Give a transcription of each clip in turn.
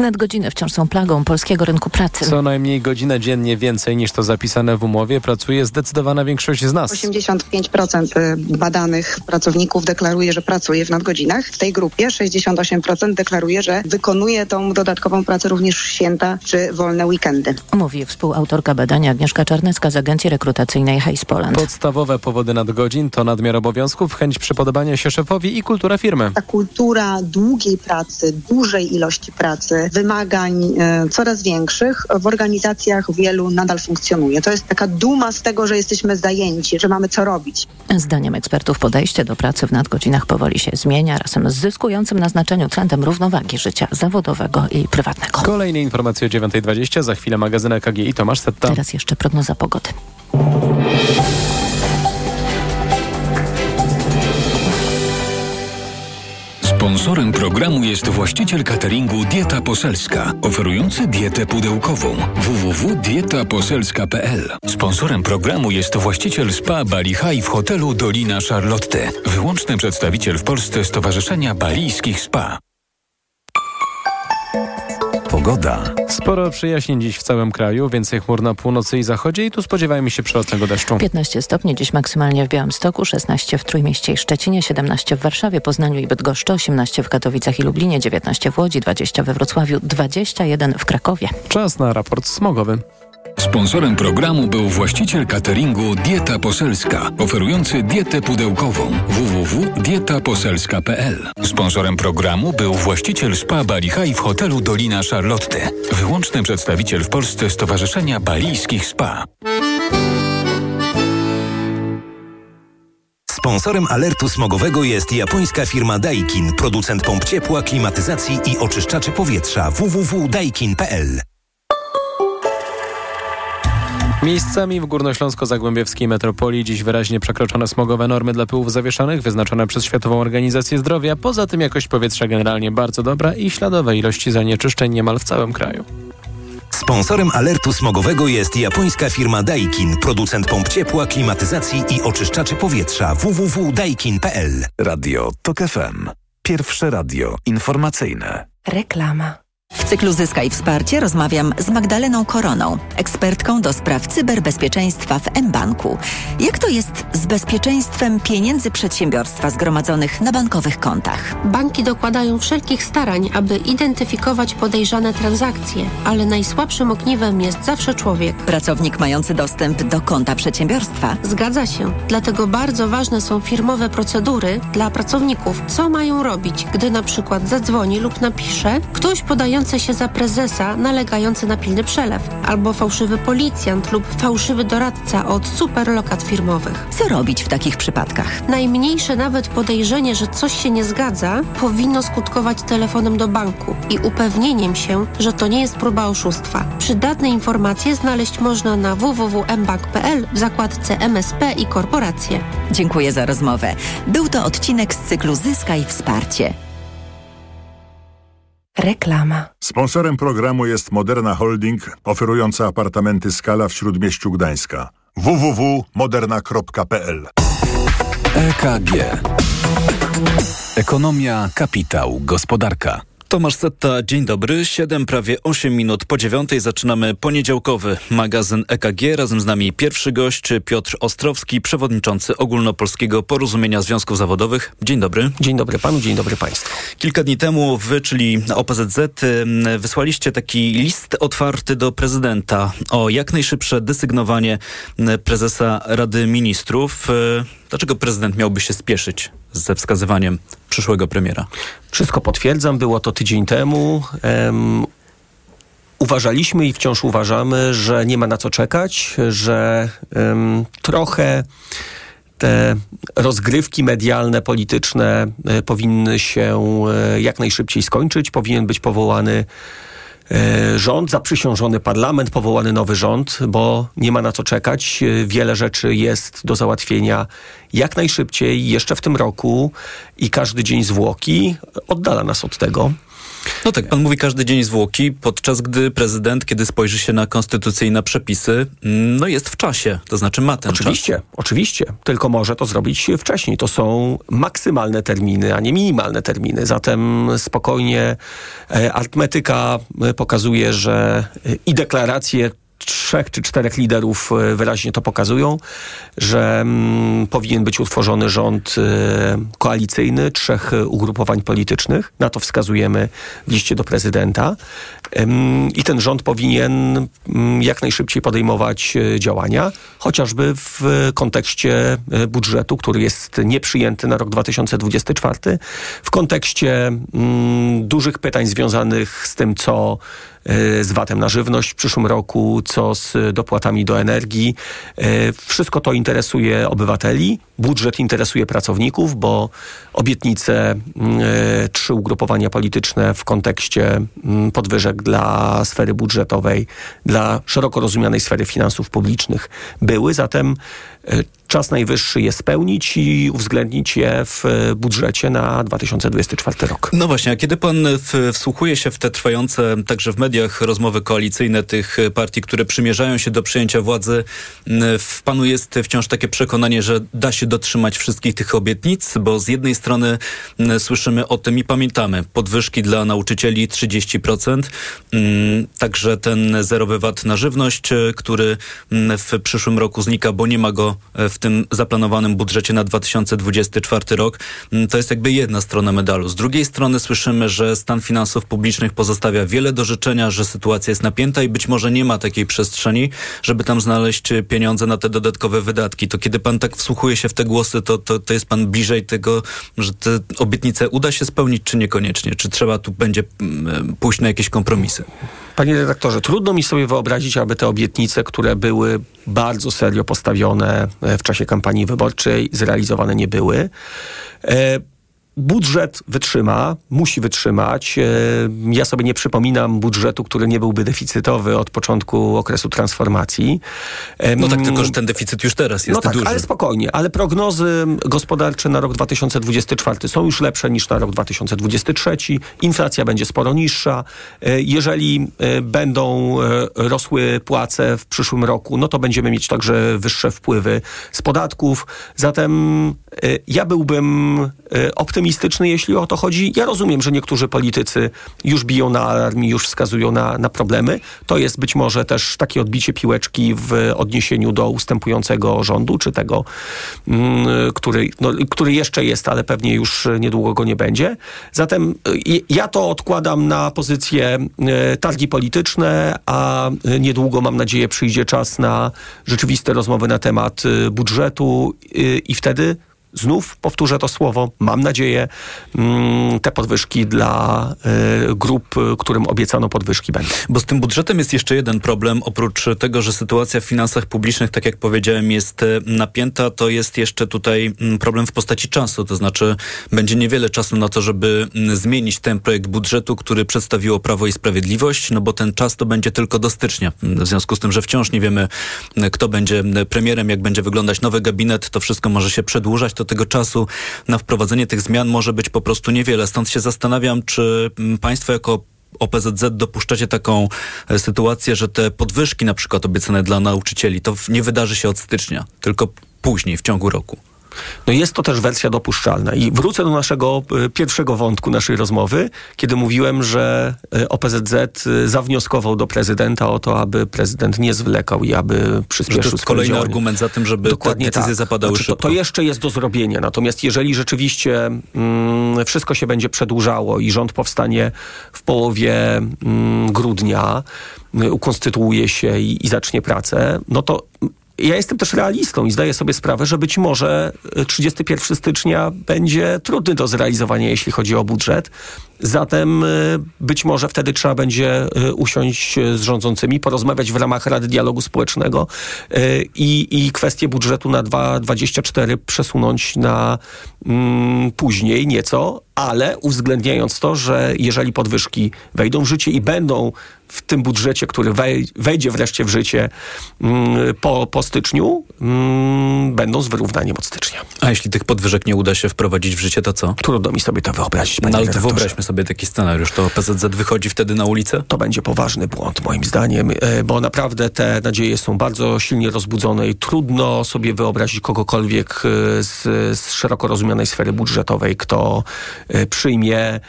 Nadgodziny wciąż są plagą polskiego rynku pracy. Co najmniej godzinę dziennie więcej niż to zapisane w umowie pracuje zdecydowana większość z nas. 85% badanych pracowników deklaruje, że pracuje w nadgodzinach. W tej grupie 68% deklaruje, że wykonuje tą dodatkową pracę również w święta czy wolne weekendy. Mówi współautorka badania Agnieszka Czarnecka z agencji rekrutacyjnej Hayes Poland. Podstawowe powody nadgodzin to nadmiar obowiązków, chęć przypodobania się szefowi i kultura firmy. Ta kultura długiej pracy, dużej ilości pracy, wymagań e, coraz większych w organizacjach wielu nadal funkcjonuje. To jest taka duma z tego, że jesteśmy zajęci, że mamy co robić. Zdaniem ekspertów podejście do pracy w nadgodzinach powoli się zmienia, razem z zyskującym na znaczeniu trendem równowagi życia zawodowego i prywatnego. Kolejne informacje o 9.20, za chwilę magazyn EKG i Tomasz Setta. Teraz jeszcze prognoza pogody. Sponsorem programu jest właściciel cateringu Dieta Poselska, oferujący dietę pudełkową www.dietaposelska.pl. Sponsorem programu jest właściciel spa Bali High w hotelu Dolina Charlotte, wyłączny przedstawiciel w Polsce Stowarzyszenia Balijskich Spa. Pogoda. Sporo przyjaźni dziś w całym kraju, więcej chmur na północy i zachodzie i tu spodziewajmy się przelotnego deszczu. 15 stopni dziś maksymalnie w Białymstoku, 16 w Trójmieście i Szczecinie, 17 w Warszawie, Poznaniu i Bydgoszczy, 18 w Katowicach i Lublinie, 19 w Łodzi, 20 we Wrocławiu, 21 w Krakowie. Czas na raport smogowy. Sponsorem programu był właściciel cateringu Dieta Poselska, oferujący dietę pudełkową www.dietaposelska.pl. Sponsorem programu był właściciel spa Bali High w hotelu Dolina Charlotte, wyłączny przedstawiciel w Polsce Stowarzyszenia Balijskich Spa. Sponsorem alertu smogowego jest japońska firma Daikin, producent pomp ciepła, klimatyzacji i oczyszczaczy powietrza www.daikin.pl. Miejscami w górnośląsko-zagłębiowskiej metropolii dziś wyraźnie przekroczone smogowe normy dla pyłów zawieszonych wyznaczone przez Światową Organizację Zdrowia. Poza tym jakość powietrza generalnie bardzo dobra i śladowe ilości zanieczyszczeń niemal w całym kraju. Sponsorem alertu smogowego jest japońska firma Daikin, producent pomp ciepła, klimatyzacji i oczyszczaczy powietrza www.daikin.pl. Radio TOK FM. Pierwsze radio informacyjne. Reklama. W cyklu Zyskaj Wsparcie rozmawiam z Magdaleną Koroną, ekspertką do spraw cyberbezpieczeństwa w mBanku. Jak to jest z bezpieczeństwem pieniędzy przedsiębiorstwa zgromadzonych na bankowych kontach? Banki dokładają wszelkich starań, aby identyfikować podejrzane transakcje, ale najsłabszym ogniwem jest zawsze człowiek. Pracownik mający dostęp do konta przedsiębiorstwa. Zgadza się. Dlatego bardzo ważne są firmowe procedury dla pracowników. Co mają robić, gdy na przykład zadzwoni lub napisze ktoś podający się za prezesa nalegający na pilny przelew, albo fałszywy policjant lub fałszywy doradca od superlokat firmowych. Co robić w takich przypadkach? Najmniejsze nawet podejrzenie, że coś się nie zgadza, powinno skutkować telefonem do banku i upewnieniem się, że to nie jest próba oszustwa. Przydatne informacje znaleźć można na www.mbank.pl w zakładce MSP i korporacje. Dziękuję za rozmowę. Był to odcinek z cyklu Zyskaj Wsparcie. Reklama. Sponsorem programu jest Moderna Holding, oferująca apartamenty Skala w Śródmieściu Gdańska. www.moderna.pl EKG. Ekonomia, kapitał, gospodarka. Tomasz Setta, dzień dobry. 7, prawie 8 minut po dziewiątej zaczynamy poniedziałkowy magazyn EKG. Razem z nami pierwszy gość Piotr Ostrowski, przewodniczący Ogólnopolskiego Porozumienia Związków Zawodowych. Dzień dobry. Dzień dobry panu, dzień dobry państwu. Kilka dni temu wy, czyli OPZZ, wysłaliście taki list otwarty do prezydenta o jak najszybsze desygnowanie prezesa Rady Ministrów. Dlaczego prezydent miałby się spieszyć ze wskazywaniem przyszłego premiera? Wszystko potwierdzam, było to tydzień temu. Um, uważaliśmy i wciąż uważamy, że nie ma na co czekać, że um, trochę te rozgrywki medialne, polityczne y, powinny się y, jak najszybciej skończyć. Powinien być powołany rząd, zaprzysiążony parlament, powołany nowy rząd, bo nie ma na co czekać. Wiele rzeczy jest do załatwienia jak najszybciej, jeszcze w tym roku i każdy dzień zwłoki oddala nas od tego. No tak, pan mówi każdy dzień zwłoki, podczas gdy prezydent, kiedy spojrzy się na na przepisy, no jest w czasie, to znaczy ma ten oczywiście, czas. Oczywiście, tylko może to zrobić wcześniej. To są maksymalne terminy, a nie minimalne terminy. Zatem spokojnie e, arytmetyka e, pokazuje, że e, i deklaracje trzech czy czterech liderów e, wyraźnie to pokazują, że mm, powinien być utworzony rząd e, koalicyjny trzech ugrupowań politycznych. Na to wskazujemy w liście do prezydenta. I ten rząd powinien mm, jak najszybciej podejmować e, działania, chociażby w kontekście budżetu, który jest nieprzyjęty na rok 2024, w kontekście mm, dużych pytań związanych z tym, co E, z VAT-em na żywność w przyszłym roku, co z dopłatami do energii. E, wszystko to interesuje obywateli, budżet interesuje pracowników, bo obietnice, mm, e, trzy ugrupowania polityczne w kontekście mm, podwyżek dla sfery budżetowej, dla szeroko rozumianej sfery finansów publicznych były, zatem czas najwyższy je spełnić i uwzględnić je w budżecie na 2024 rok. No właśnie, a kiedy pan wsłuchuje się w te trwające także w mediach rozmowy koalicyjne tych partii, które przymierzają się do przejęcia władzy, w panu jest wciąż takie przekonanie, że da się dotrzymać wszystkich tych obietnic, bo z jednej strony słyszymy o tym i pamiętamy podwyżki dla nauczycieli 30%, także ten zerowy VAT na żywność, który w przyszłym roku znika, bo nie ma go w tym zaplanowanym budżecie na 2024 rok, mm, to jest jakby jedna strona medalu. Z drugiej strony słyszymy, że stan finansów publicznych pozostawia wiele do życzenia, że sytuacja jest napięta i być może nie ma takiej przestrzeni, żeby tam znaleźć pieniądze na te dodatkowe wydatki. To kiedy pan tak wsłuchuje się w te głosy, to, to, to jest pan bliżej tego, że te obietnice uda się spełnić, czy niekoniecznie? Czy trzeba tu będzie mm, pójść na jakieś kompromisy? Panie redaktorze, trudno mi sobie wyobrazić, aby te obietnice, które były bardzo serio postawione e, w czasie kampanii wyborczej, zrealizowane nie były. Budżet wytrzyma, musi wytrzymać. E, ja sobie nie przypominam budżetu, który nie byłby deficytowy od początku okresu transformacji. No tak, tylko że ten deficyt już teraz jest no tak, duży. ale spokojnie. Ale prognozy gospodarcze na rok 2024 są już lepsze niż na rok 2023. Inflacja będzie sporo niższa. E, jeżeli e, będą rosły płace w przyszłym roku, no to będziemy mieć także wyższe wpływy z podatków. Zatem ja byłbym optymistyczny optymistyczny, jeśli o to chodzi. Ja rozumiem, że niektórzy politycy już biją na alarm i już wskazują na, na problemy. To jest być może też takie odbicie piłeczki w odniesieniu do ustępującego rządu, czy tego, mm, który, no, który jeszcze jest, ale pewnie już niedługo go nie będzie. Zatem ja to odkładam na pozycję e, targi polityczne, a niedługo, mam nadzieję, przyjdzie czas na rzeczywiste rozmowy na temat e, budżetu i wtedy znów powtórzę to słowo, mam nadzieję, mm, te podwyżki dla y, grup, którym obiecano podwyżki będą. Bo z tym budżetem jest jeszcze jeden problem. Oprócz tego, że sytuacja w finansach publicznych, tak jak powiedziałem, jest y, napięta, to jest jeszcze tutaj mm, problem w postaci czasu. To znaczy, będzie niewiele czasu na to, żeby mm, zmienić ten projekt budżetu, który przedstawiło Prawo i Sprawiedliwość, no bo ten czas to będzie tylko do stycznia. W związku z tym, że wciąż nie wiemy, kto będzie premierem, jak będzie wyglądać nowy gabinet, to wszystko może się przedłużać to tego czasu na wprowadzenie tych zmian może być po prostu niewiele. Stąd się zastanawiam, czy mm, państwo jako OPZZ dopuszczacie taką e, sytuację, że te podwyżki na przykład obiecane dla nauczycieli, to nie wydarzy się od stycznia, tylko później, w ciągu roku. No jest to też wersja dopuszczalna. I wrócę do naszego e, pierwszego wątku naszej rozmowy, kiedy mówiłem, że e, OPZZ e, zawnioskował do prezydenta o to, aby prezydent nie zwlekał i aby przyspieszył że to jest kolejny działanie. argument za tym, żeby Dokładnie te decyzje tak. zapadały znaczy, szybko. To, to, jeszcze jest do zrobienia. Natomiast jeżeli rzeczywiście mm, wszystko się będzie przedłużało i rząd powstanie w połowie mm, grudnia, ukonstytuuje się i, i zacznie pracę, no to ja jestem też realistą i zdaję sobie sprawę, że być może 31 stycznia będzie trudny do zrealizowania, jeśli chodzi o budżet. Zatem y, być może wtedy trzeba będzie y, usiąść z rządzącymi, porozmawiać w ramach Rady Dialogu Społecznego i, i kwestię budżetu na 2024 przesunąć na mm, później nieco, ale uwzględniając to, że jeżeli podwyżki wejdą w życie i będą w tym budżecie, który wejdzie wreszcie w życie mm, po, po styczniu, mm, będą z wyrównaniem od stycznia. A jeśli tych podwyżek nie uda się wprowadzić w życie, to co? Trudno mi sobie to wyobrazić, no, ale wyobraźmy sobie taki scenariusz. To PZZ wychodzi wtedy na ulicę? To będzie poważny błąd moim zdaniem, e, bo naprawdę te nadzieje są bardzo silnie rozbudzone i trudno sobie wyobrazić kogokolwiek e, z, z szeroko rozumianej sfery budżetowej, kto przyjmie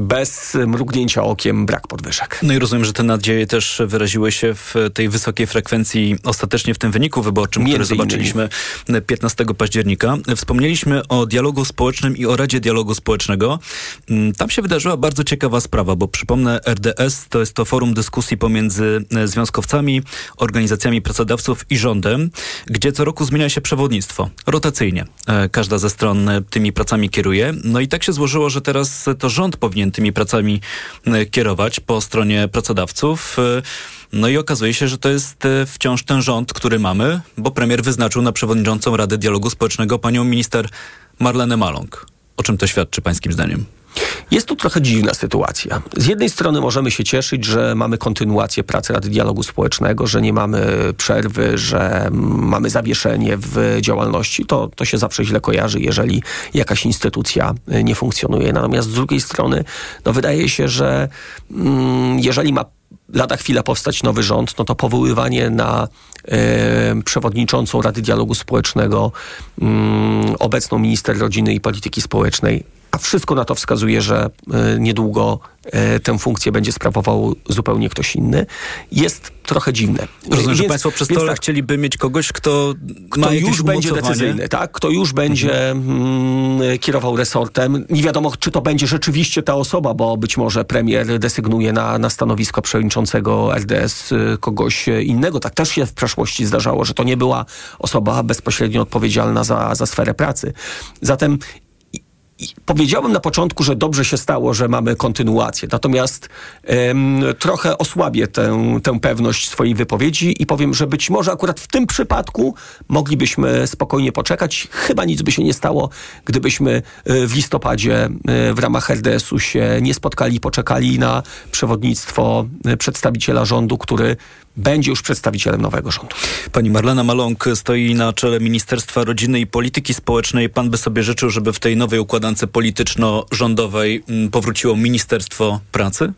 bez mrugnięcia okiem brak podwyżek. No i rozumiem, że te nadzieje też wyraziły się w tej wysokiej frekwencji ostatecznie w tym wyniku wyborczym, Między który zobaczyliśmy 15 października. Wspomnieliśmy o dialogu społecznym i o Radzie Dialogu Społecznego. Mm, tam się wydarzyła bardzo ciekawa sprawa, bo przypomnę, RDS to jest to forum dyskusji pomiędzy e, związkowcami, organizacjami pracodawców i rządem, gdzie co roku zmienia się przewodnictwo rotacyjnie. E, każda ze stron tymi pracami kieruje. No i tak się złożyło, że teraz to rząd powinien tymi pracami kierować po stronie pracodawców. E, no i okazuje się, że to jest e, wciąż ten rząd, który mamy, bo premier wyznaczył na przewodniczącą Rady Dialogu Społecznego panią minister Marlenę Maląg. O czym to świadczy pańskim zdaniem? Jest tu trochę dziwna sytuacja. Z jednej strony możemy się cieszyć, że mamy kontynuację pracy Rady Dialogu Społecznego, że nie mamy przerwy, że mamy zawieszenie w działalności. To, to się zawsze źle kojarzy, jeżeli jakaś instytucja nie funkcjonuje. Natomiast z drugiej strony, no wydaje się, że mm, jeżeli ma lada chwila powstać nowy rząd, no to powoływanie na e, przewodniczącą Rady Dialogu Społecznego mm, obecną minister rodziny i polityki społecznej a wszystko na to wskazuje, że e, niedługo e, tę funkcję będzie sprawował zupełnie ktoś inny, jest trochę dziwne. Rozumiem, więc, że Państwo przy stole tak, chcieliby mieć kogoś, kto, kto ma już będzie decyzyjny, tak? Kto już będzie mhm. kierował resortem. Nie wiadomo, czy to będzie rzeczywiście ta osoba, bo być może premier desygnuje na, na stanowisko przewodniczącego RDS y, kogoś innego. Tak też się w przeszłości zdarzało, że to nie była osoba bezpośrednio odpowiedzialna za, za sferę pracy. Zatem powiedziałbym na początku, że dobrze się stało, że mamy kontynuację. Natomiast um, trochę osłabię tę, tę pewność swojej wypowiedzi i powiem, że być może akurat w tym przypadku moglibyśmy spokojnie poczekać. Chyba nic by się nie stało, gdybyśmy e, w listopadzie e, w ramach RDS-u się nie spotkali, poczekali na przewodnictwo e, przedstawiciela rządu, który będzie już przedstawicielem nowego rządu. Pani Marlena Maląg stoi na czele Ministerstwa Rodziny i Polityki Społecznej. Pan by sobie życzył, żeby w tej nowej układance polityczno-rządowej mm, powróciło Ministerstwo Pracy?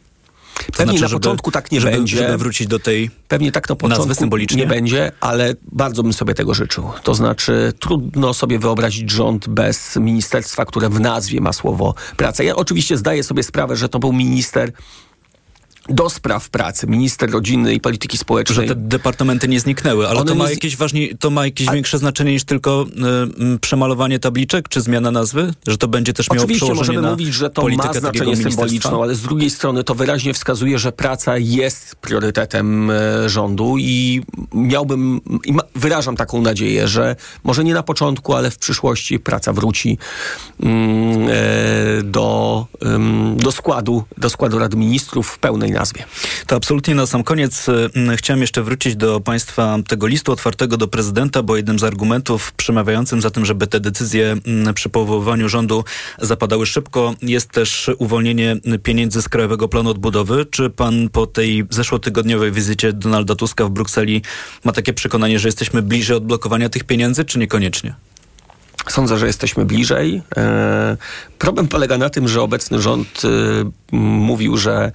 To Pewnie znaczy, na żeby, początku tak nie żeby, będzie. Żeby wrócić do tej Pewnie tak na początku nie będzie, ale bardzo bym sobie tego życzył. To znaczy trudno sobie wyobrazić rząd bez ministerstwa, które w nazwie ma słowo praca. Ja oczywiście zdaję sobie sprawę, że to był minister do spraw pracy, minister rodziny i polityki społecznej. Że te departamenty nie zniknęły, ale to ma, jakieś ważniej, to ma jakieś A... większe znaczenie niż tylko y, przemalowanie tabliczek, czy zmiana nazwy? Że to będzie też miało Oczywiście przełożenie możemy mówić, że to ma znaczenie symboliczne, ale z drugiej strony to wyraźnie wskazuje, że praca jest priorytetem y, rządu i miałbym, i ma, wyrażam taką nadzieję, że może nie na początku, ale w przyszłości praca wróci y, do, do składu, do składu Rady Ministrów w pełnej nazwie. To absolutnie na sam koniec mm, chciałem jeszcze wrócić do Państwa tego listu otwartego do prezydenta, bo jednym z argumentów przemawiającym za tym, żeby te decyzje przy powoływaniu rządu zapadały szybko, jest też uwolnienie pieniędzy z Krajowego Planu Odbudowy. Czy pan po tej zeszłotygodniowej wizycie Donalda Tuska w Brukseli ma takie przekonanie, że jesteśmy bliżej odblokowania tych pieniędzy, czy niekoniecznie? Sądzę, że jesteśmy bliżej. E, problem polega na tym, że obecny rząd e, mówił, że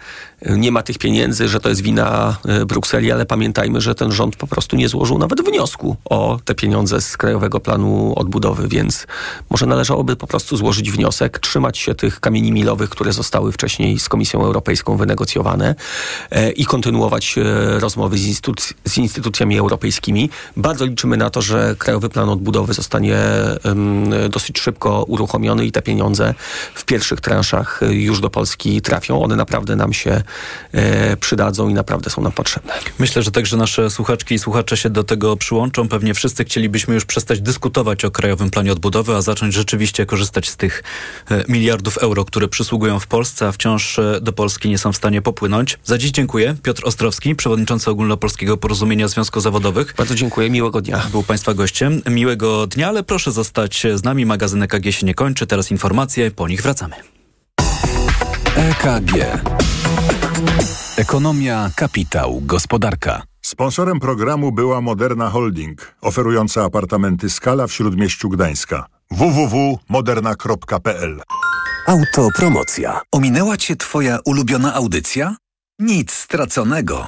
nie ma tych pieniędzy, że to jest wina e, Brukseli, ale pamiętajmy, że ten rząd po prostu nie złożył nawet wniosku o te pieniądze z Krajowego Planu Odbudowy, więc może należałoby po prostu złożyć wniosek, trzymać się tych kamieni milowych, które zostały wcześniej z Komisją Europejską wynegocjowane i kontynuować rozmowy z, instytuc z instytucjami europejskimi. Bardzo liczymy na to, że Krajowy Plan Odbudowy zostanie dosyć szybko uruchomiony i te pieniądze w pierwszych transzach już do Polski trafią. One naprawdę nam się e, przydadzą i naprawdę są nam potrzebne. Myślę, że także nasze słuchaczki i słuchacze się do tego przyłączą. Pewnie wszyscy chcielibyśmy już przestać dyskutować o Krajowym Planie Odbudowy, a zacząć rzeczywiście korzystać z tych e, miliardów euro, które przysługują w Polsce, a wciąż do Polski nie są w stanie popłynąć. Za dziś dziękuję. Piotr Ostrowski, przewodniczący Ogólnopolskiego Porozumienia Związków Zawodowych. Bardzo dziękuję. Miłego dnia. Był Państwa gościem. Miłego dnia, ale proszę zostać zostać z nami. Magazyn EKG się nie kończy. Teraz informacje, po nich wracamy. EKG. Ekonomia, kapitał, gospodarka. Sponsorem programu była Moderna Holding, oferująca apartamenty Skala w Śródmieściu Gdańska. www.moderna.pl Autopromocja. Ominęła Cię Twoja ulubiona audycja? Nic straconego.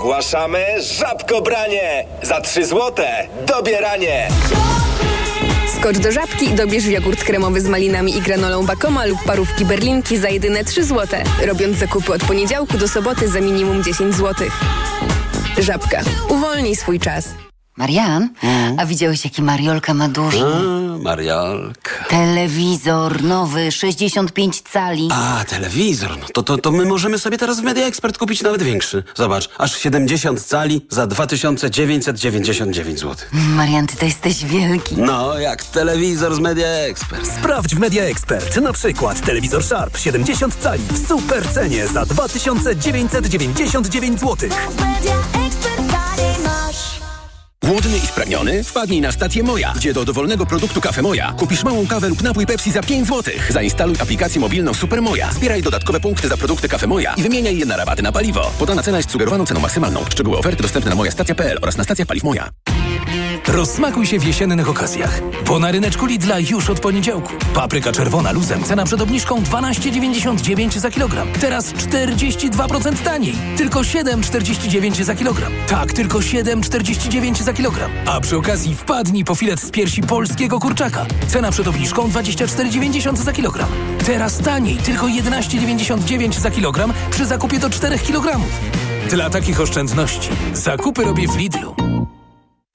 Ogłaszamy żabkobranie! Za 3 złote dobieranie! Skocz do żabki i dobierz jogurt kremowy z malinami i granolą Bakoma lub parówki berlinki za jedyne 3 złote. Robiąc zakupy od poniedziałku do soboty za minimum 10 złotych. Żabka. Uwolnij swój czas. Marian, a widziałeś jaki Mariolka ma duży? A, Mariolka. Telewizor nowy, 65 cali. A, telewizor. No to, to, to my możemy sobie teraz w Media Expert kupić nawet większy. Zobacz, aż 70 cali za 2999 zł. Marian, ty to jesteś wielki. No, jak telewizor z Media Expert. Sprawdź w Media Expert. Na przykład telewizor Sharp 70 cali w super cenie za 2999 zł. Głodny i spragniony? Wpadnij na stację Moja, gdzie do dowolnego produktu Kafe Moja kupisz małą kawę lub napój Pepsi za 5 zł. Zainstaluj aplikację mobilną Super Moja. Zbieraj dodatkowe punkty za produkty Kafe Moja i wymieniaj je na rabaty na paliwo. Podana cena jest sugerowaną ceną maksymalną. Szczegóły oferty dostępne na mojastacja.pl oraz na stacjach paliw Moja. Rozsmakuj się w jesiennych okazjach, bo na ryneczku Lidla już od poniedziałku. Papryka czerwona luzem, cena przed obniżką 12,99 za kilogram. Teraz 42% taniej. Tylko 7,49 za kilogram. Tak, tylko 7,49 za kilogram. A przy okazji wpadnij po filet z piersi polskiego kurczaka. Cena przed obniżką 24,90 za kilogram. Teraz taniej, tylko 11,99 za kilogram przy zakupie do 4 kg. Dla takich oszczędności zakupy robię w Lidlu.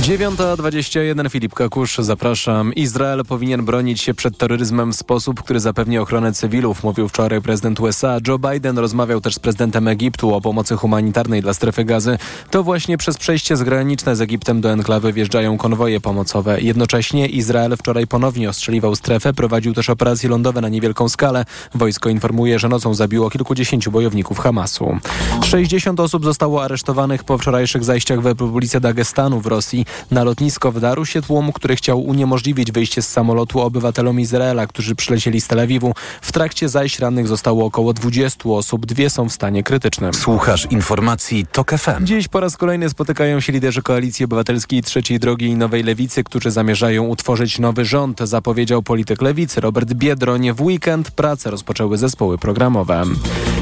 9.21 Filip Kakusz, zapraszam. Izrael powinien bronić się przed terroryzmem w sposób, który zapewni ochronę cywilów, mówił wczoraj prezydent USA. Joe Biden rozmawiał też z prezydentem Egiptu o pomocy humanitarnej dla strefy gazy. To właśnie przez przejście zgraniczne z Egiptem do enklawy wjeżdżają konwoje pomocowe. Jednocześnie Izrael wczoraj ponownie ostrzeliwał strefę, prowadził też operacje lądowe na niewielką skalę. Wojsko informuje, że nocą zabiło kilkudziesięciu bojowników Hamasu. 60 osób zostało aresztowanych po wczorajszych zajściach w Republice Dagestanu w Rosji. Na lotnisko wdarł się tłum, który chciał uniemożliwić wyjście z samolotu obywatelom Izraela, którzy przylecieli z Tel Awiwu. W trakcie zajść rannych zostało około 20 osób, dwie są w stanie krytycznym. Słuchasz informacji TOK FM. Dziś po raz kolejny spotykają się liderzy Koalicji Obywatelskiej Trzeciej Drogi i Nowej Lewicy, którzy zamierzają utworzyć nowy rząd, zapowiedział polityk Lewicy Robert Biedroń. W weekend pracę rozpoczęły zespoły programowe.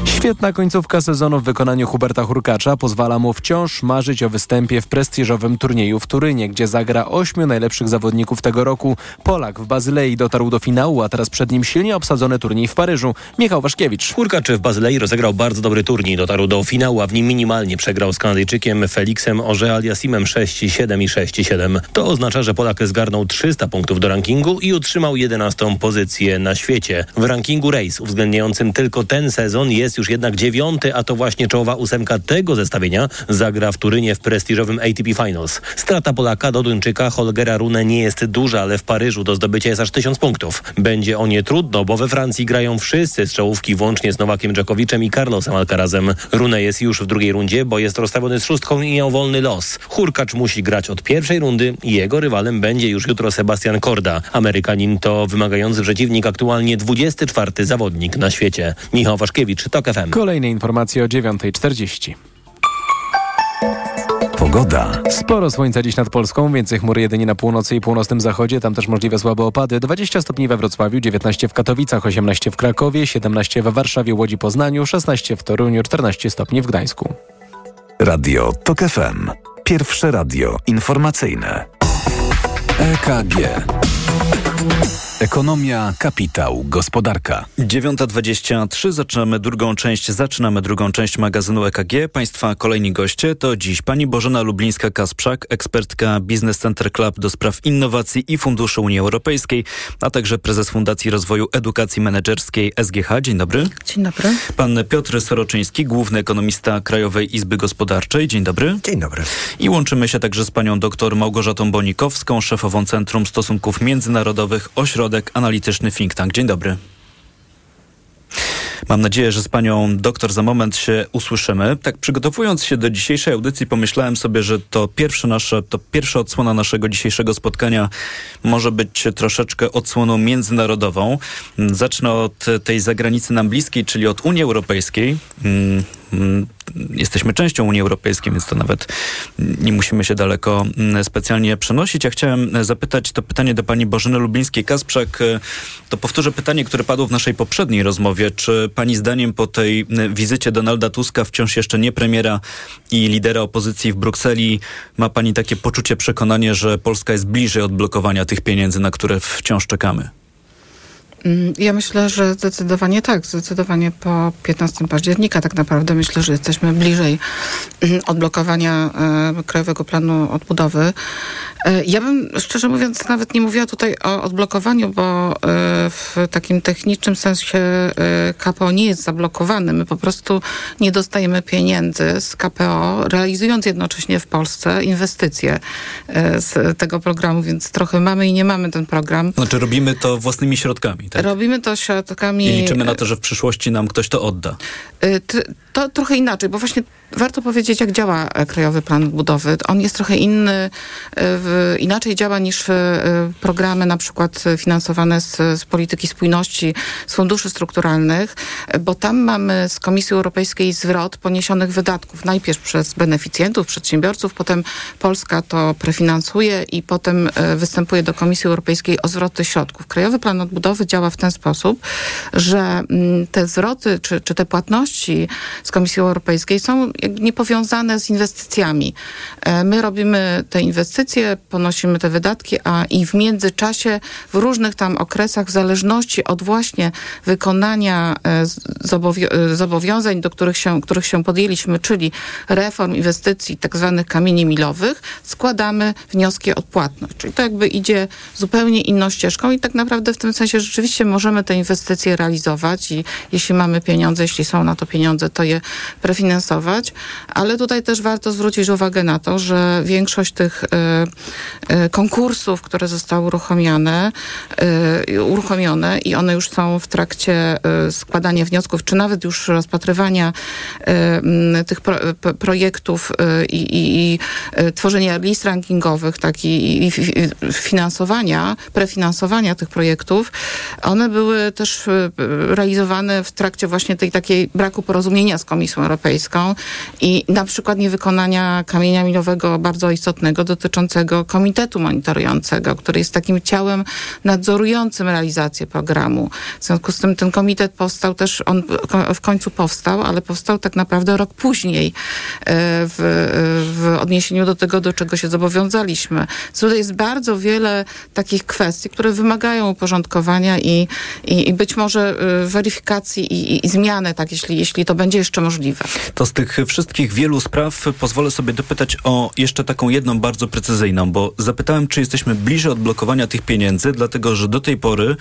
Świetna końcówka sezonu w wykonaniu Huberta Hurkacza pozwala mu wciąż marzyć o występie w prestiżowym turnieju w Turynie, gdzie zagra ośmiu najlepszych zawodników tego roku. Polak w Bazylei dotarł do finału, a teraz przed nim silnie obsadzony turniej w Paryżu. Michał Waszkiewicz. Hurkacz w Bazylei rozegrał bardzo dobry turniej. Dotarł do finału, a w nim minimalnie przegrał z Kanadyjczykiem Felixem Orze Aliasimem 6-7 i 6-7. To oznacza, że Polak zgarnął 300 punktów do rankingu i utrzymał 11 pozycję na świecie. W rankingu Race uwzględniającym tylko ten sezon jest już jednak dziewiąty, a to właśnie czołowa ósemka tego zestawienia zagra w Turynie w prestiżowym ATP Finals. Strata Polaka do Duńczyka Holgera Rune nie jest duża, ale w Paryżu do zdobycia jest aż tysiąc punktów. Będzie o nie trudno, bo we Francji grają wszyscy z czołówki włącznie z Nowakiem Dżokowiczem i Carlosem Alcarazem. Rune jest już w drugiej rundzie, bo jest rozstawiony z szóstką i miał wolny los. Hurkacz musi grać od pierwszej rundy i jego rywalem będzie już jutro Sebastian Korda. Amerykanin to wymagający przeciwnik, aktualnie 24 zawodnik na świecie. Michał Waszkiewicz, TOK FM. Kolejne informacje o 9.40. Pogoda. Sporo słońca dziś nad Polską, więcej chmur jedynie na północy i północnym zachodzie, tam też możliwe słabe opady. 20 stopni we Wrocławiu, 19 w Katowicach, 18 w Krakowie, 17 we Warszawie, Łodzi, Poznaniu, 16 w Toruniu, 14 stopni w Gdańsku. Radio TOK FM. Pierwsze radio informacyjne. EKG. Ekonomia, kapitał, gospodarka. 9.23 zaczynamy drugą część, zaczynamy drugą część magazynu EKG. Państwa kolejni goście to dziś pani Bożena Lublińska-Kasprzak, ekspertka Business Center Club do spraw innowacji i funduszy Unii Europejskiej, a także prezes Fundacji Rozwoju Edukacji Menedżerskiej SGH. Dzień dobry. Dzień dobry. Pan Piotr Soroczyński, główny ekonomista Krajowej Izby Gospodarczej. Dzień dobry. Dzień dobry. I łączymy się także z panią dr Małgorzatą Bonikowską, szefową Centrum Stosunków Międzynarodowych Ośrodek Analityczny Think Tank. Dzień dobry. Mam nadzieję, że z panią doktor za moment się usłyszymy. Tak przygotowując się do dzisiejszej audycji pomyślałem sobie, że to pierwsze nasze, to pierwsza odsłona naszego dzisiejszego spotkania może być troszeczkę odsłoną międzynarodową. Zacznę od tej zagranicy nam bliskiej, czyli od Unii Europejskiej. Jesteśmy częścią Unii Europejskiej, więc to nawet nie musimy się daleko mm, specjalnie przenosić. Ja chciałem zapytać to pytanie do pani Bożyny Lublińskiej-Kasprzak. To powtórzę pytanie, które padło w naszej poprzedniej rozmowie. Czy pani zdaniem po tej wizycie Donalda Tuska, wciąż jeszcze nie premiera i lidera opozycji w Brukseli, ma pani takie poczucie, przekonanie, że Polska jest bliżej odblokowania tych pieniędzy, na które wciąż czekamy? Ja myślę, że zdecydowanie tak. Zdecydowanie po 15 października tak naprawdę myślę, że jesteśmy bliżej odblokowania e, Krajowego Planu Odbudowy. E, ja bym szczerze mówiąc nawet nie mówiła tutaj o odblokowaniu, bo e, w takim technicznym sensie KPO nie jest zablokowany. My po prostu nie dostajemy pieniędzy z KPO, realizując jednocześnie w Polsce inwestycje z tego programu, więc trochę mamy i nie mamy ten program. Znaczy robimy to własnymi środkami, tak? Robimy to środkami... I liczymy na to, że w przyszłości nam ktoś to odda. Y, to trochę inaczej, bo właśnie warto powiedzieć, jak działa e, Krajowy Plan Odbudowy. On jest trochę inny, e, inaczej działa niż e, programy na przykład finansowane z, z polityki spójności, z funduszy strukturalnych, bo tam mamy z Komisji Europejskiej zwrot poniesionych wydatków. Najpierw przez beneficjentów, przedsiębiorców, potem Polska to prefinansuje i potem występuje do Komisji Europejskiej o zwroty środków. Krajowy Plan Odbudowy działa w ten sposób, że mm, te zwroty czy, czy te płatności z Komisji Europejskiej są niepowiązane z inwestycjami. E, my robimy te inwestycje, ponosimy te wydatki, a i w międzyczasie w różnych tam okresach, w zależności od właśnie wykonania e, e, zobowiązań, do których się, których się podjęliśmy, czyli reform inwestycji tak zwanych kamieni milowych, składamy wnioski o płatność. Czyli to jakby idzie zupełnie inną ścieżką i tak naprawdę w tym sensie rzeczywiście możemy te inwestycje realizować i jeśli mamy pieniądze, jeśli są na to pieniądze, to je prefinansować, ale tutaj też warto zwrócić uwagę na to, że większość tych y, y, konkursów, które zostały uruchomione, y, uruchomione i one już są w trakcie składania wniosków, czy nawet już rozpatrywania tych pro, projektów i, i, i, tworzenia list rankingowych, tak i, i finansowania, prefinansowania tych projektów, one były też realizowane w trakcie właśnie tej takiej braku porozumienia z Komisją Europejską i na przykład niewykonania kamienia milowego bardzo istotnego dotyczącego komitetu monitorującego, który jest takim ciałem nadzorującym realizację programu. W związku z tym ten komitet powstał też, on w końcu powstał, ale powstał tak naprawdę rok później e, w, w odniesieniu do tego, do czego się zobowiązaliśmy. Tutaj jest bardzo wiele takich kwestii, które wymagają uporządkowania i, i, i być może e, weryfikacji i, i zmiany, tak, jeśli, jeśli to będzie jeszcze możliwe. To z tych wszystkich wielu spraw pozwolę sobie dopytać o jeszcze taką jedną bardzo precyzyjną, bo zapytałem, czy jesteśmy bliżej odblokowania tych pieniędzy, dlatego że do tej pory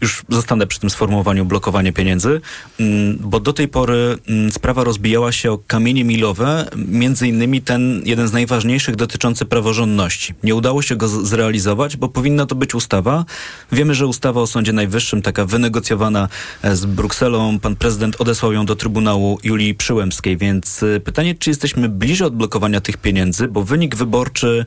już zostanę przy tym sformułowaniu blokowanie pieniędzy, mm, bo do tej pory mm, sprawa rozbijała się o kamienie milowe, między innymi ten jeden z najważniejszych dotyczący praworządności. Nie udało się go zrealizować, bo powinna to być ustawa. Wiemy, że ustawa o Sądzie Najwyższym, taka wynegocjowana e, z Brukselą, pan prezydent odesłał ją do Trybunału Julii Przyłębskiej, więc e, pytanie, czy jesteśmy bliżej odblokowania tych pieniędzy, bo wynik wyborczy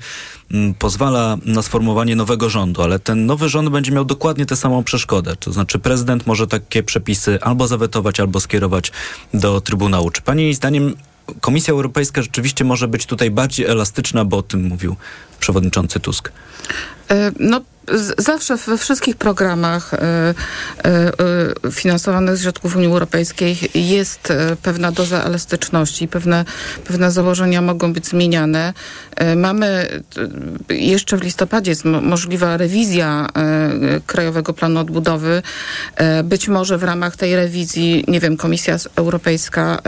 pozwala na sformułowanie nowego rządu, ale ten nowy rząd będzie miał dokładnie tę samą przeszkodę. To znaczy prezydent może takie przepisy albo zawetować, albo skierować do Trybunału. Czy pani zdaniem Komisja Europejska rzeczywiście może być tutaj bardziej elastyczna, bo o tym mówił przewodniczący Tusk? E, no, zawsze we wszystkich programach e, e, finansowanych z środków Unii Europejskiej jest pewna doza elastyczności, pewne, pewne założenia mogą być zmieniane. Mamy jeszcze w listopadzie jest możliwa rewizja Krajowego Planu Odbudowy. Być może w ramach tej rewizji, nie wiem, Komisja Europejska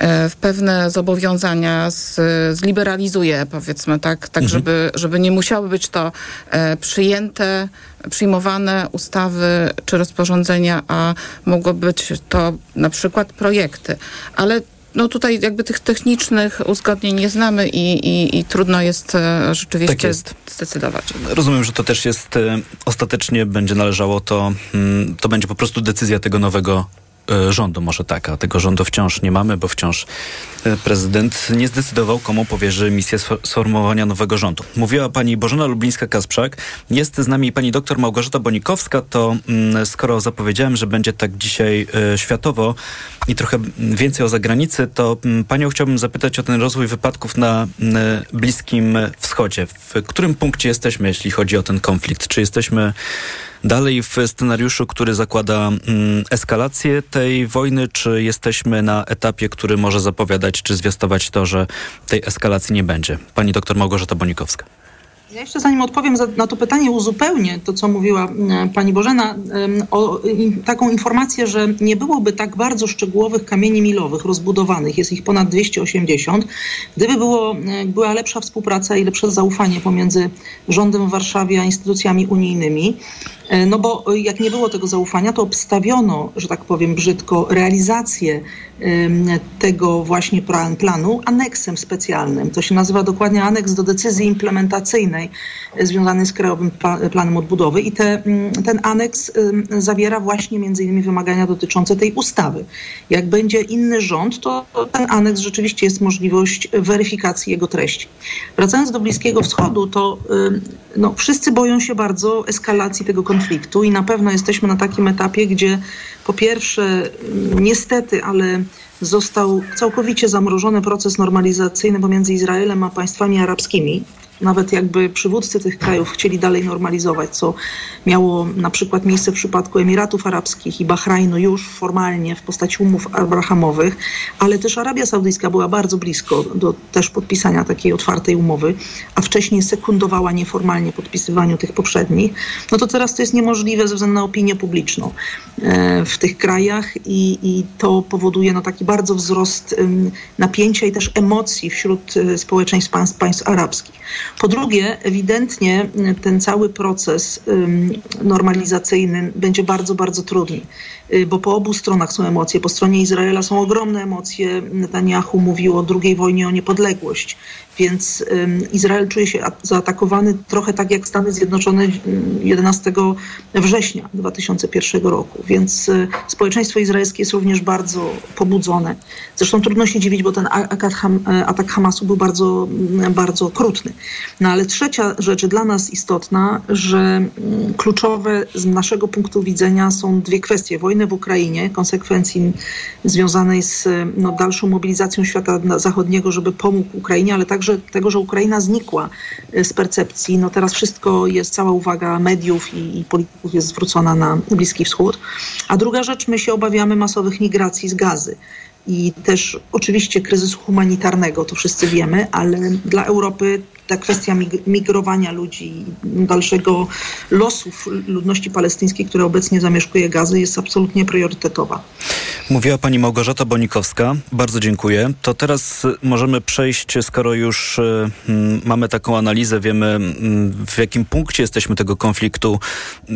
w pewne zobowiązania z, zliberalizuje, powiedzmy tak, tak mhm. żeby, żeby nie musiały być to e, przyjęte, przyjmowane ustawy czy rozporządzenia, a mogło być to na przykład projekty. Ale no tutaj jakby tych technicznych uzgodnień nie znamy i, i, i trudno jest e, rzeczywiście tak jest. zdecydować. Rozumiem, że to też jest, ostatecznie będzie należało to, mm, to będzie po prostu decyzja tego nowego E, rządu, może tak, a tego rządu wciąż nie mamy, bo wciąż e, prezydent nie zdecydował, komu powierzy misję sformułowania nowego rządu. Mówiła pani Bożena Lublińska-Kasprzak, jest z nami pani doktor Małgorzata Bonikowska, to mm, skoro zapowiedziałem, że będzie tak dzisiaj e, światowo i trochę więcej o zagranicy, to mm, panią chciałbym zapytać o ten rozwój wypadków na Bliskim Wschodzie. W którym punkcie jesteśmy, jeśli chodzi o ten konflikt? Czy jesteśmy dalej w scenariuszu, który zakłada mm, eskalację tej wojny, czy jesteśmy na etapie, który może zapowiadać czy zwiastować to, że tej eskalacji nie będzie? Pani doktor Małgorzata Bonikowska. Ja jeszcze zanim odpowiem na to pytanie, uzupełnię to, co mówiła pani Bożena, o taką informację, że nie byłoby tak bardzo szczegółowych kamieni milowych rozbudowanych, jest ich ponad 280, gdyby było, była lepsza współpraca i lepsze zaufanie pomiędzy rządem w Warszawie a instytucjami unijnymi. E, no bo jak nie było tego zaufania, to obstawiono, że tak powiem brzydko, realizację tego właśnie planu aneksem specjalnym. To się nazywa dokładnie aneks do decyzji implementacyjnej e, związany z Krajowym Planem Odbudowy i te, ten aneks zawiera właśnie między innymi wymagania dotyczące tej ustawy. Jak będzie inny rząd, to ten aneks rzeczywiście jest możliwość weryfikacji jego treści. Wracając do Bliskiego Wschodu, to no, wszyscy boją się bardzo eskalacji tego konfliktu i na pewno jesteśmy na takim etapie, gdzie po pierwsze, niestety, ale został całkowicie zamrożony proces normalizacyjny pomiędzy Izraelem a państwami arabskimi nawet jakby przywódcy tych krajów chcieli dalej normalizować, co miało na przykład miejsce w przypadku Emiratów Arabskich i Bahrajnu już formalnie w postaci umów abrahamowych, ale też Arabia Saudyjska była bardzo blisko do też podpisania takiej otwartej umowy, a wcześniej sekundowała nieformalnie podpisywaniu tych poprzednich, no to teraz to jest niemożliwe ze względu na opinię publiczną e, w tych krajach i, i to powoduje no taki bardzo wzrost napięcia i też emocji wśród e, społeczeństw państw, państw arabskich. Po drugie, ewidentnie ten cały proces normalizacyjny będzie bardzo, bardzo trudny, bo po obu stronach są emocje. Po stronie Izraela są ogromne emocje. Netanyahu mówił o drugiej wojnie o niepodległość. Więc Izrael czuje się zaatakowany trochę tak jak Stany Zjednoczone 11 września 2001 roku. Więc y, społeczeństwo izraelskie jest również bardzo pobudzone. Zresztą trudno się dziwić, bo ten atak Hamasu był bardzo, bardzo okrutny. No ale trzecia rzecz dla nas istotna, że kluczowe z naszego punktu widzenia są dwie kwestie. Wojny w Ukrainie, konsekwencji związanej z no, dalszą mobilizacją świata zachodniego, żeby pomógł Ukrainie, ale także także tego, że Ukraina znikła e, z percepcji. No teraz wszystko jest, cała uwaga mediów i, i polityków jest zwrócona na Bliski Wschód. A druga rzecz, my się obawiamy masowych migracji z gazy i też oczywiście kryzysu humanitarnego, to wszyscy wiemy, ale dla Europy ta kwestia migrowania ludzi, dalszego losów ludności palestyńskiej, która obecnie zamieszkuje Gazy, jest absolutnie priorytetowa. Mówiła pani Małgorzata Bonikowska. Bardzo dziękuję. To teraz możemy przejść, skoro już y, mamy taką analizę, wiemy y, w jakim punkcie jesteśmy tego konfliktu,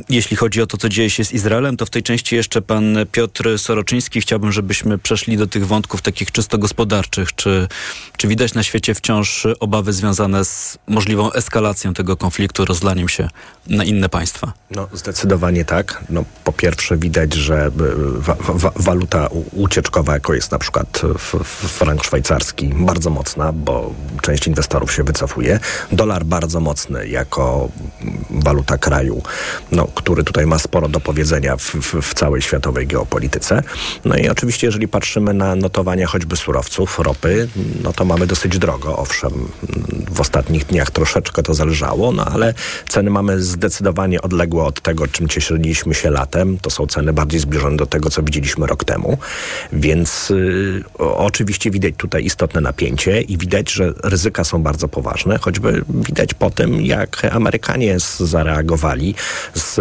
jeśli chodzi o to, co dzieje się z Izraelem, to w tej części jeszcze pan Piotr Soroczyński. Chciałbym, żebyśmy przeszli do tych wątków takich czysto gospodarczych. Czy, czy widać na świecie wciąż obawy związane z możliwą eskalacją tego konfliktu, rozlaniem się na inne państwa? No, zdecydowanie tak. No, po pierwsze widać, że wa wa waluta ucieczkowa, jako jest na przykład frank szwajcarski, bardzo mocna, bo część inwestorów się wycofuje. Dolar bardzo mocny jako waluta kraju, no, który tutaj ma sporo do powiedzenia w, w, w całej światowej geopolityce. No i oczywiście, jeżeli patrzymy na notowania choćby surowców, ropy, no to mamy dosyć drogo. Owszem, w ostatnich dniach troszeczkę to zależało, no ale ceny mamy zdecydowanie odległe od tego, czym cieszyliśmy się latem. To są ceny bardziej zbliżone do tego, co widzieliśmy rok temu. Więc y, oczywiście widać tutaj istotne napięcie i widać, że ryzyka są bardzo poważne, choćby widać po tym, jak Amerykanie zareagowali z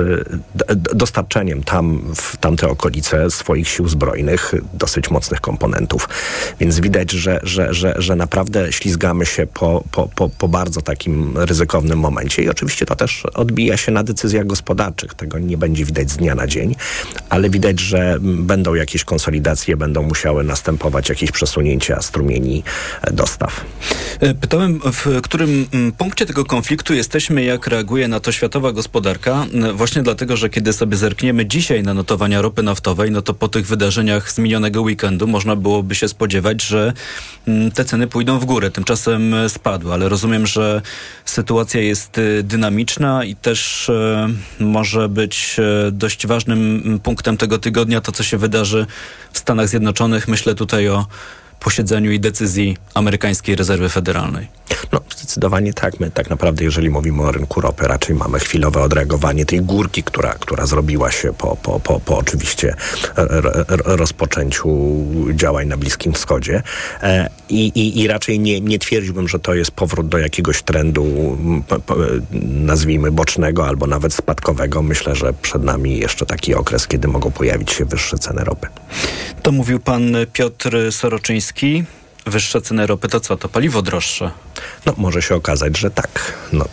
dostarczeniem tam, w tamte okolice swoich sił zbrojnych dosyć mocnych komponentów. Więc widać, że, że, że, że naprawdę ślizgamy się po, po, po, po bardzo takim ryzykownym momencie i oczywiście to też odbija się na decyzjach gospodarczych. Tego nie będzie widać z dnia na dzień, ale widać, że będą jakieś konsolidacje, będą musiały następować jakieś przesunięcia strumieni dostaw. E, pytałem, w którym mm, punkcie tego konfliktu jesteśmy, jak reaguje na to światowa gospodarka, właśnie dlatego, że kiedy sobie zerkniemy dzisiaj na notowania ropy naftowej, no to po tych wydarzeniach z minionego weekendu można byłoby się spodziewać, że mm, te ceny pójdą w górę. Tymczasem spadły, ale rozumiem, że sytuacja jest dynamiczna i też e, może być e, dość ważnym punktem tego tygodnia to, co się wydarzy w Stanach Zjednoczonych. Myślę tutaj o posiedzeniu i decyzji amerykańskiej rezerwy federalnej. No, zdecydowanie tak. My tak naprawdę, jeżeli mówimy o rynku ropy, raczej mamy chwilowe odreagowanie tej górki, która, która zrobiła się po, po, po, po oczywiście rozpoczęciu działań na Bliskim Wschodzie. E, I, i, i raczej nie, nie twierdziłbym, że to jest powrót do jakiegoś trendu, nazwijmy bocznego albo nawet spadkowego. Myślę, że przed nami jeszcze taki okres, kiedy mogą pojawić się wyższe ceny ropy. To mówił pan Piotr Soroczyński. Key. Wyższe ceny ropy to co? To paliwo droższe? No, może się okazać, że tak. No,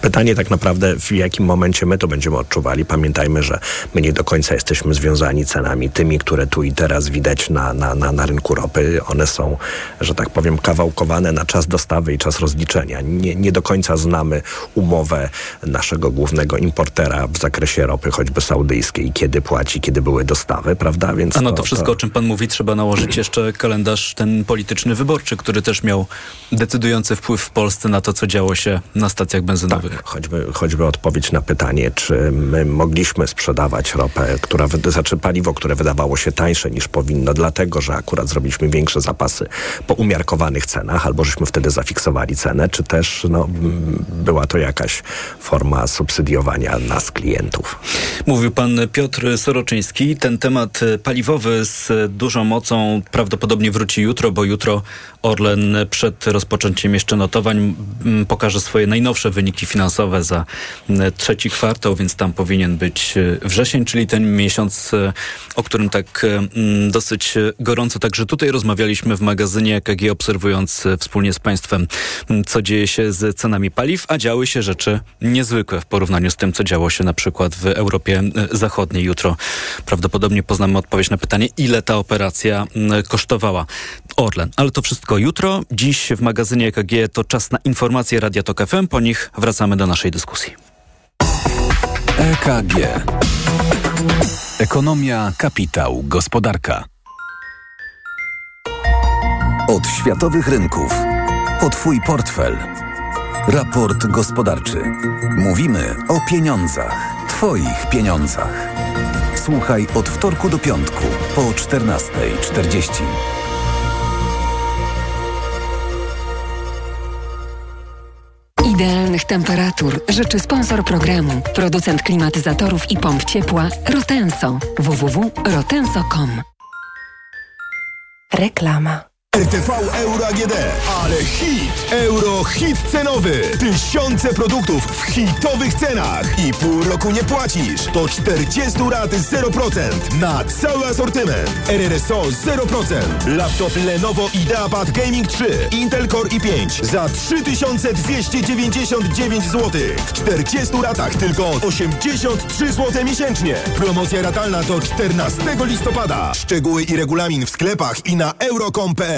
pytanie tak naprawdę, w jakim momencie my to będziemy odczuwali. Pamiętajmy, że my nie do końca jesteśmy związani cenami tymi, które tu i teraz widać na, na, na, na rynku ropy. One są, że tak powiem, kawałkowane na czas dostawy i czas rozliczenia. Nie, nie do końca znamy umowę naszego głównego importera w zakresie ropy, choćby saudyjskiej, kiedy płaci, kiedy były dostawy, prawda? Więc A no to, to wszystko, to... o czym pan mówi, trzeba nałożyć jeszcze kalendarz ten polityczny wyborczy, który też miał decydujący wpływ w Polsce na to, co działo się na stacjach benzynowych? Tak, choćby, choćby odpowiedź na pytanie, czy my mogliśmy sprzedawać ropę, która, znaczy paliwo, które wydawało się tańsze niż powinno, dlatego, że akurat zrobiliśmy większe zapasy po umiarkowanych cenach, albo żeśmy wtedy zafiksowali cenę, czy też no, była to jakaś forma subsydiowania nas, klientów. Mówił pan Piotr Soroczyński. Ten temat paliwowy z dużą mocą prawdopodobnie wróci jutro, bo jutro Orlen przed rozpoczęciem jeszcze notowań pokaże swoje najnowsze wyniki finansowe za trzeci kwartał, więc tam powinien być e, wrzesień, czyli ten miesiąc, e, o którym tak dosyć gorąco także tutaj rozmawialiśmy w magazynie EKG, obserwując e, wspólnie z Państwem, co dzieje się z cenami paliw, a działy się rzeczy niezwykłe w porównaniu z tym, co działo się na przykład w Europie Zachodniej. Jutro prawdopodobnie poznamy odpowiedź na pytanie, ile ta operacja kosztowała Orlen. Ale to wszystko jutro. Dziś w magazynie EKG to czas na informacje Radia Tok FM. Po nich wracamy do naszej dyskusji. EKG. Ekonomia, kapitał, gospodarka. Od światowych rynków. O Twój portfel. Raport gospodarczy. Mówimy o pieniądzach. Twoich pieniądzach. Słuchaj od wtorku do piątku po 14.40. Idealnych temperatur życzy sponsor programu, producent klimatyzatorów i pomp ciepła Rotenso www.rotenso.com. Reklama. RTV Euro AGD. Ale hit! Euro hit cenowy. Tysiące produktów w hitowych cenach. I pół roku nie płacisz. To 40 rat 0% na cały asortyment. RRSO 0%. Laptop Lenovo IdeaPad Gaming 3. Intel Core i5 za 3299 zł. W 40 ratach tylko 83 zł miesięcznie. Promocja ratalna do 14 listopada. Szczegóły i regulamin w sklepach i na euro.com.pl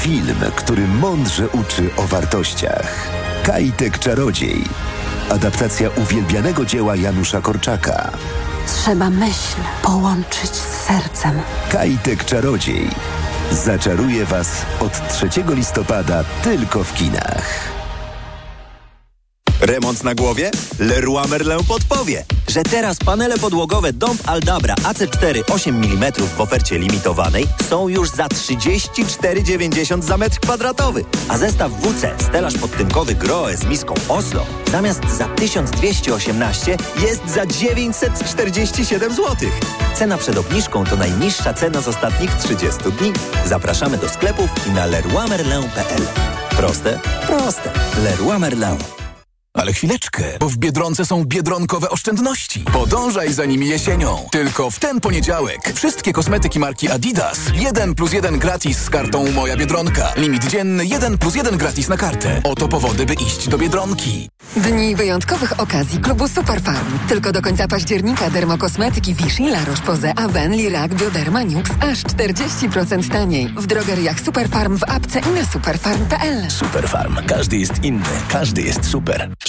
Film, który mądrze uczy o wartościach. Kajtek Czarodziej. Adaptacja uwielbianego dzieła Janusza Korczaka. Trzeba myśl połączyć z sercem. Kajtek Czarodziej. Zaczaruje Was od 3 listopada tylko w kinach. Remont na głowie? Leroy Merlin podpowie, że teraz panele podłogowe Dąb Aldabra AC4 8 mm w ofercie limitowanej są już za 34,90 za metr kwadratowy, a zestaw WC stelaż podtynkowy Groe z miską Oslo zamiast za 1218 jest za 947 zł. Cena przed obniżką to najniższa cena z ostatnich 30 dni. Zapraszamy do sklepów i na leroymerlin.pl. Proste? Proste. Leroy Merlin. Ale chwileczkę, bo w Biedronce są biedronkowe oszczędności. Podążaj za nimi jesienią. Tylko w ten poniedziałek. Wszystkie kosmetyki marki Adidas. 1 plus 1 gratis z kartą Moja Biedronka. Limit dzienny 1 plus 1 gratis na kartę. Oto powody, by iść do Biedronki. Dni wyjątkowych okazji klubu Superfarm. Tylko do końca października dermokosmetyki Vichy, La Roche-Posay, Aven, Lirac, Bioderma, Nux aż 40% taniej. W drogeriach Superfarm w apce i na superfarm.pl. Superfarm. Każdy jest inny. Każdy jest super.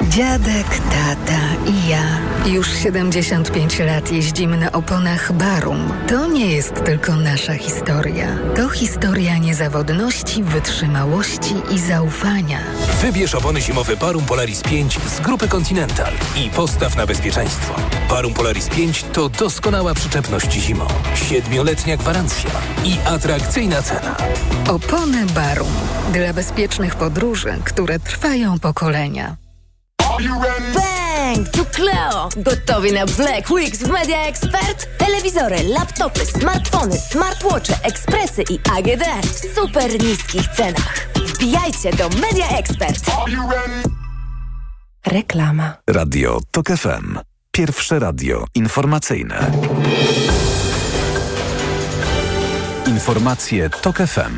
Dziadek, tata i ja. Już 75 lat jeździmy na oponach Barum. To nie jest tylko nasza historia. To historia niezawodności, wytrzymałości i zaufania. Wybierz opony zimowe Barum Polaris 5 z grupy Continental i postaw na bezpieczeństwo. Barum Polaris 5 to doskonała przyczepność zimą, siedmioletnia gwarancja i atrakcyjna cena. Opony Barum. Dla bezpiecznych podróży, które trwają pokolenia. Bang! Tu Cleo! Gotowi na Black Weeks w Media Expert? Telewizory, laptopy, smartfony, smartwatche, ekspresy i AGD w super niskich cenach. Wbijajcie do Media Expert! Reklama. Radio TOK FM. Pierwsze radio informacyjne. Informacje TOK FM.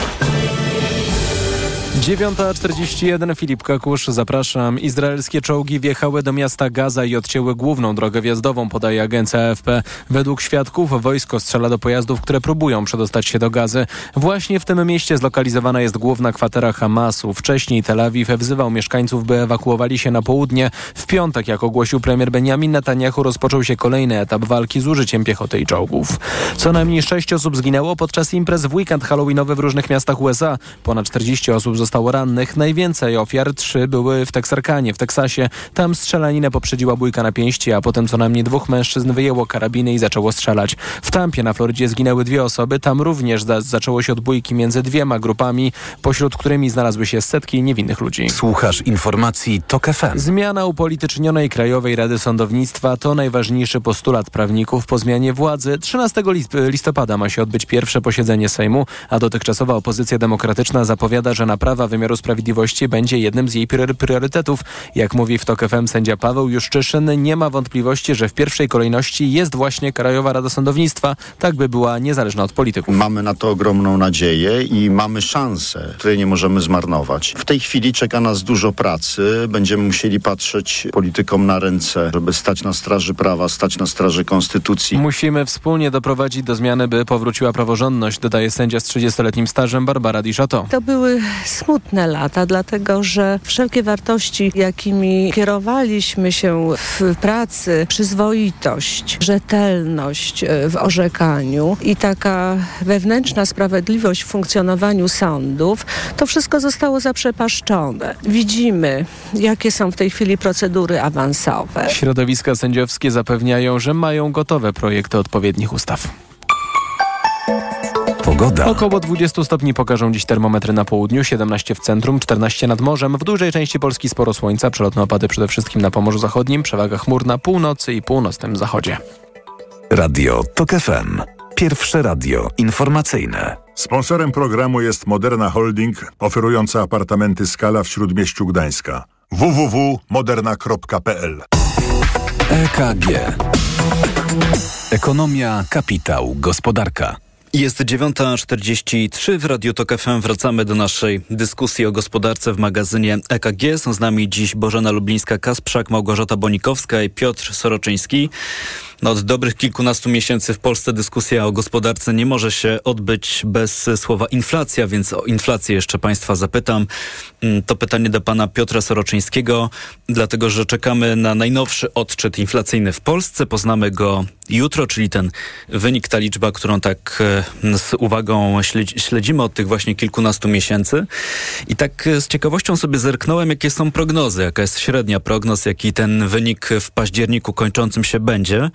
9.41 Filip Kakusz, zapraszam. Izraelskie czołgi wjechały do miasta Gaza i odcięły główną drogę wjazdową, podaje agencja AFP. Według świadków wojsko strzela do pojazdów, które próbują przedostać się do Gazy. Właśnie w tym mieście zlokalizowana jest główna kwatera Hamasu. Wcześniej Tel Awiw wzywał mieszkańców, by ewakuowali się na południe. W piątek, jak ogłosił premier Benjamin Netanyahu, rozpoczął się kolejny etap walki z użyciem piechoty i czołgów. Co najmniej sześć osób zginęło podczas imprez w weekend halloweenowy w różnych miastach USA. Ponad 40 osób zostało rannych. Najwięcej ofiar, trzy były w Teksarkanie, w Teksasie. Tam strzelaninę poprzedziła bójka na pięści, a potem co najmniej dwóch mężczyzn wyjęło karabiny i zaczęło strzelać. W Tampie na Florydzie zginęły dwie osoby. Tam również za zaczęło się od bójki między dwiema grupami, pośród którymi znalazły się setki niewinnych ludzi. Słuchasz informacji TOK FM. Zmiana upolitycznionej Krajowej Rady Sądownictwa to najważniejszy postulat prawników po zmianie władzy. 13 listopada ma się odbyć pierwsze posiedzenie Sejmu, a dotychczasowa opozycja demokratyczna zapowiada, że naprawdę poprawa wymiaru sprawiedliwości będzie jednym z jej priorytetów. Jak mówi w TOK FM sędzia Paweł Juszczyszyn, nie ma wątpliwości, że w pierwszej kolejności jest właśnie Krajowa Rada Sądownictwa, tak by była niezależna od polityków. Mamy na to ogromną nadzieję i mamy szansę, której nie możemy zmarnować. W tej chwili czeka nas dużo pracy. Będziemy musieli patrzeć politykom na ręce, żeby stać na straży prawa, stać na straży konstytucji. Musimy wspólnie doprowadzić do zmiany, by powróciła praworządność, dodaje sędzia z 30-letnim stażem Barbara Diszato. To były smutne lata, dlatego że wszelkie wartości, jakimi kierowaliśmy się w pracy, przyzwoitość, rzetelność e, w orzekaniu i taka wewnętrzna sprawiedliwość w funkcjonowaniu sądów, to wszystko zostało zaprzepaszczone. Widzimy, jakie są w tej chwili procedury awansowe. Środowiska sędziowskie zapewniają, że mają gotowe projekty odpowiednich ustaw. Pogoda. Około 20 stopni pokażą dziś termometry na południu, 17 w centrum, 14 nad morzem. W dużej części Polski sporo słońca, przelotne opady przede wszystkim na Pomorzu Zachodnim, przewaga chmur na północy i północnym zachodzie. Radio TOK FM. Pierwsze radio informacyjne. Sponsorem programu jest Moderna Holding, oferująca apartamenty Skala w Śródmieściu Gdańska. www.moderna.pl EKG. Ekonomia, kapitał, gospodarka. Jest 9.43 w Radiu Tok FM. Wracamy do naszej dyskusji o gospodarce w magazynie EKG. Są z nami dziś Bożena Lublińska-Kasprzak, Małgorzata Bonikowska i Piotr Soroczyński. No, od dobrych kilkunastu miesięcy w Polsce dyskusja o gospodarce nie może się odbyć bez słowa inflacja, więc o inflację jeszcze Państwa zapytam. Mm, to pytanie do Pana Piotra Soroczyńskiego, dlatego że czekamy na najnowszy odczyt inflacyjny w Polsce. Poznamy go jutro, czyli ten wynik, ta liczba, którą tak e, z uwagą śledzimy od tych właśnie kilkunastu miesięcy. I tak e, z ciekawością sobie zerknąłem, jakie są prognozy, jaka jest średnia prognoz, jaki ten wynik w październiku kończącym się będzie.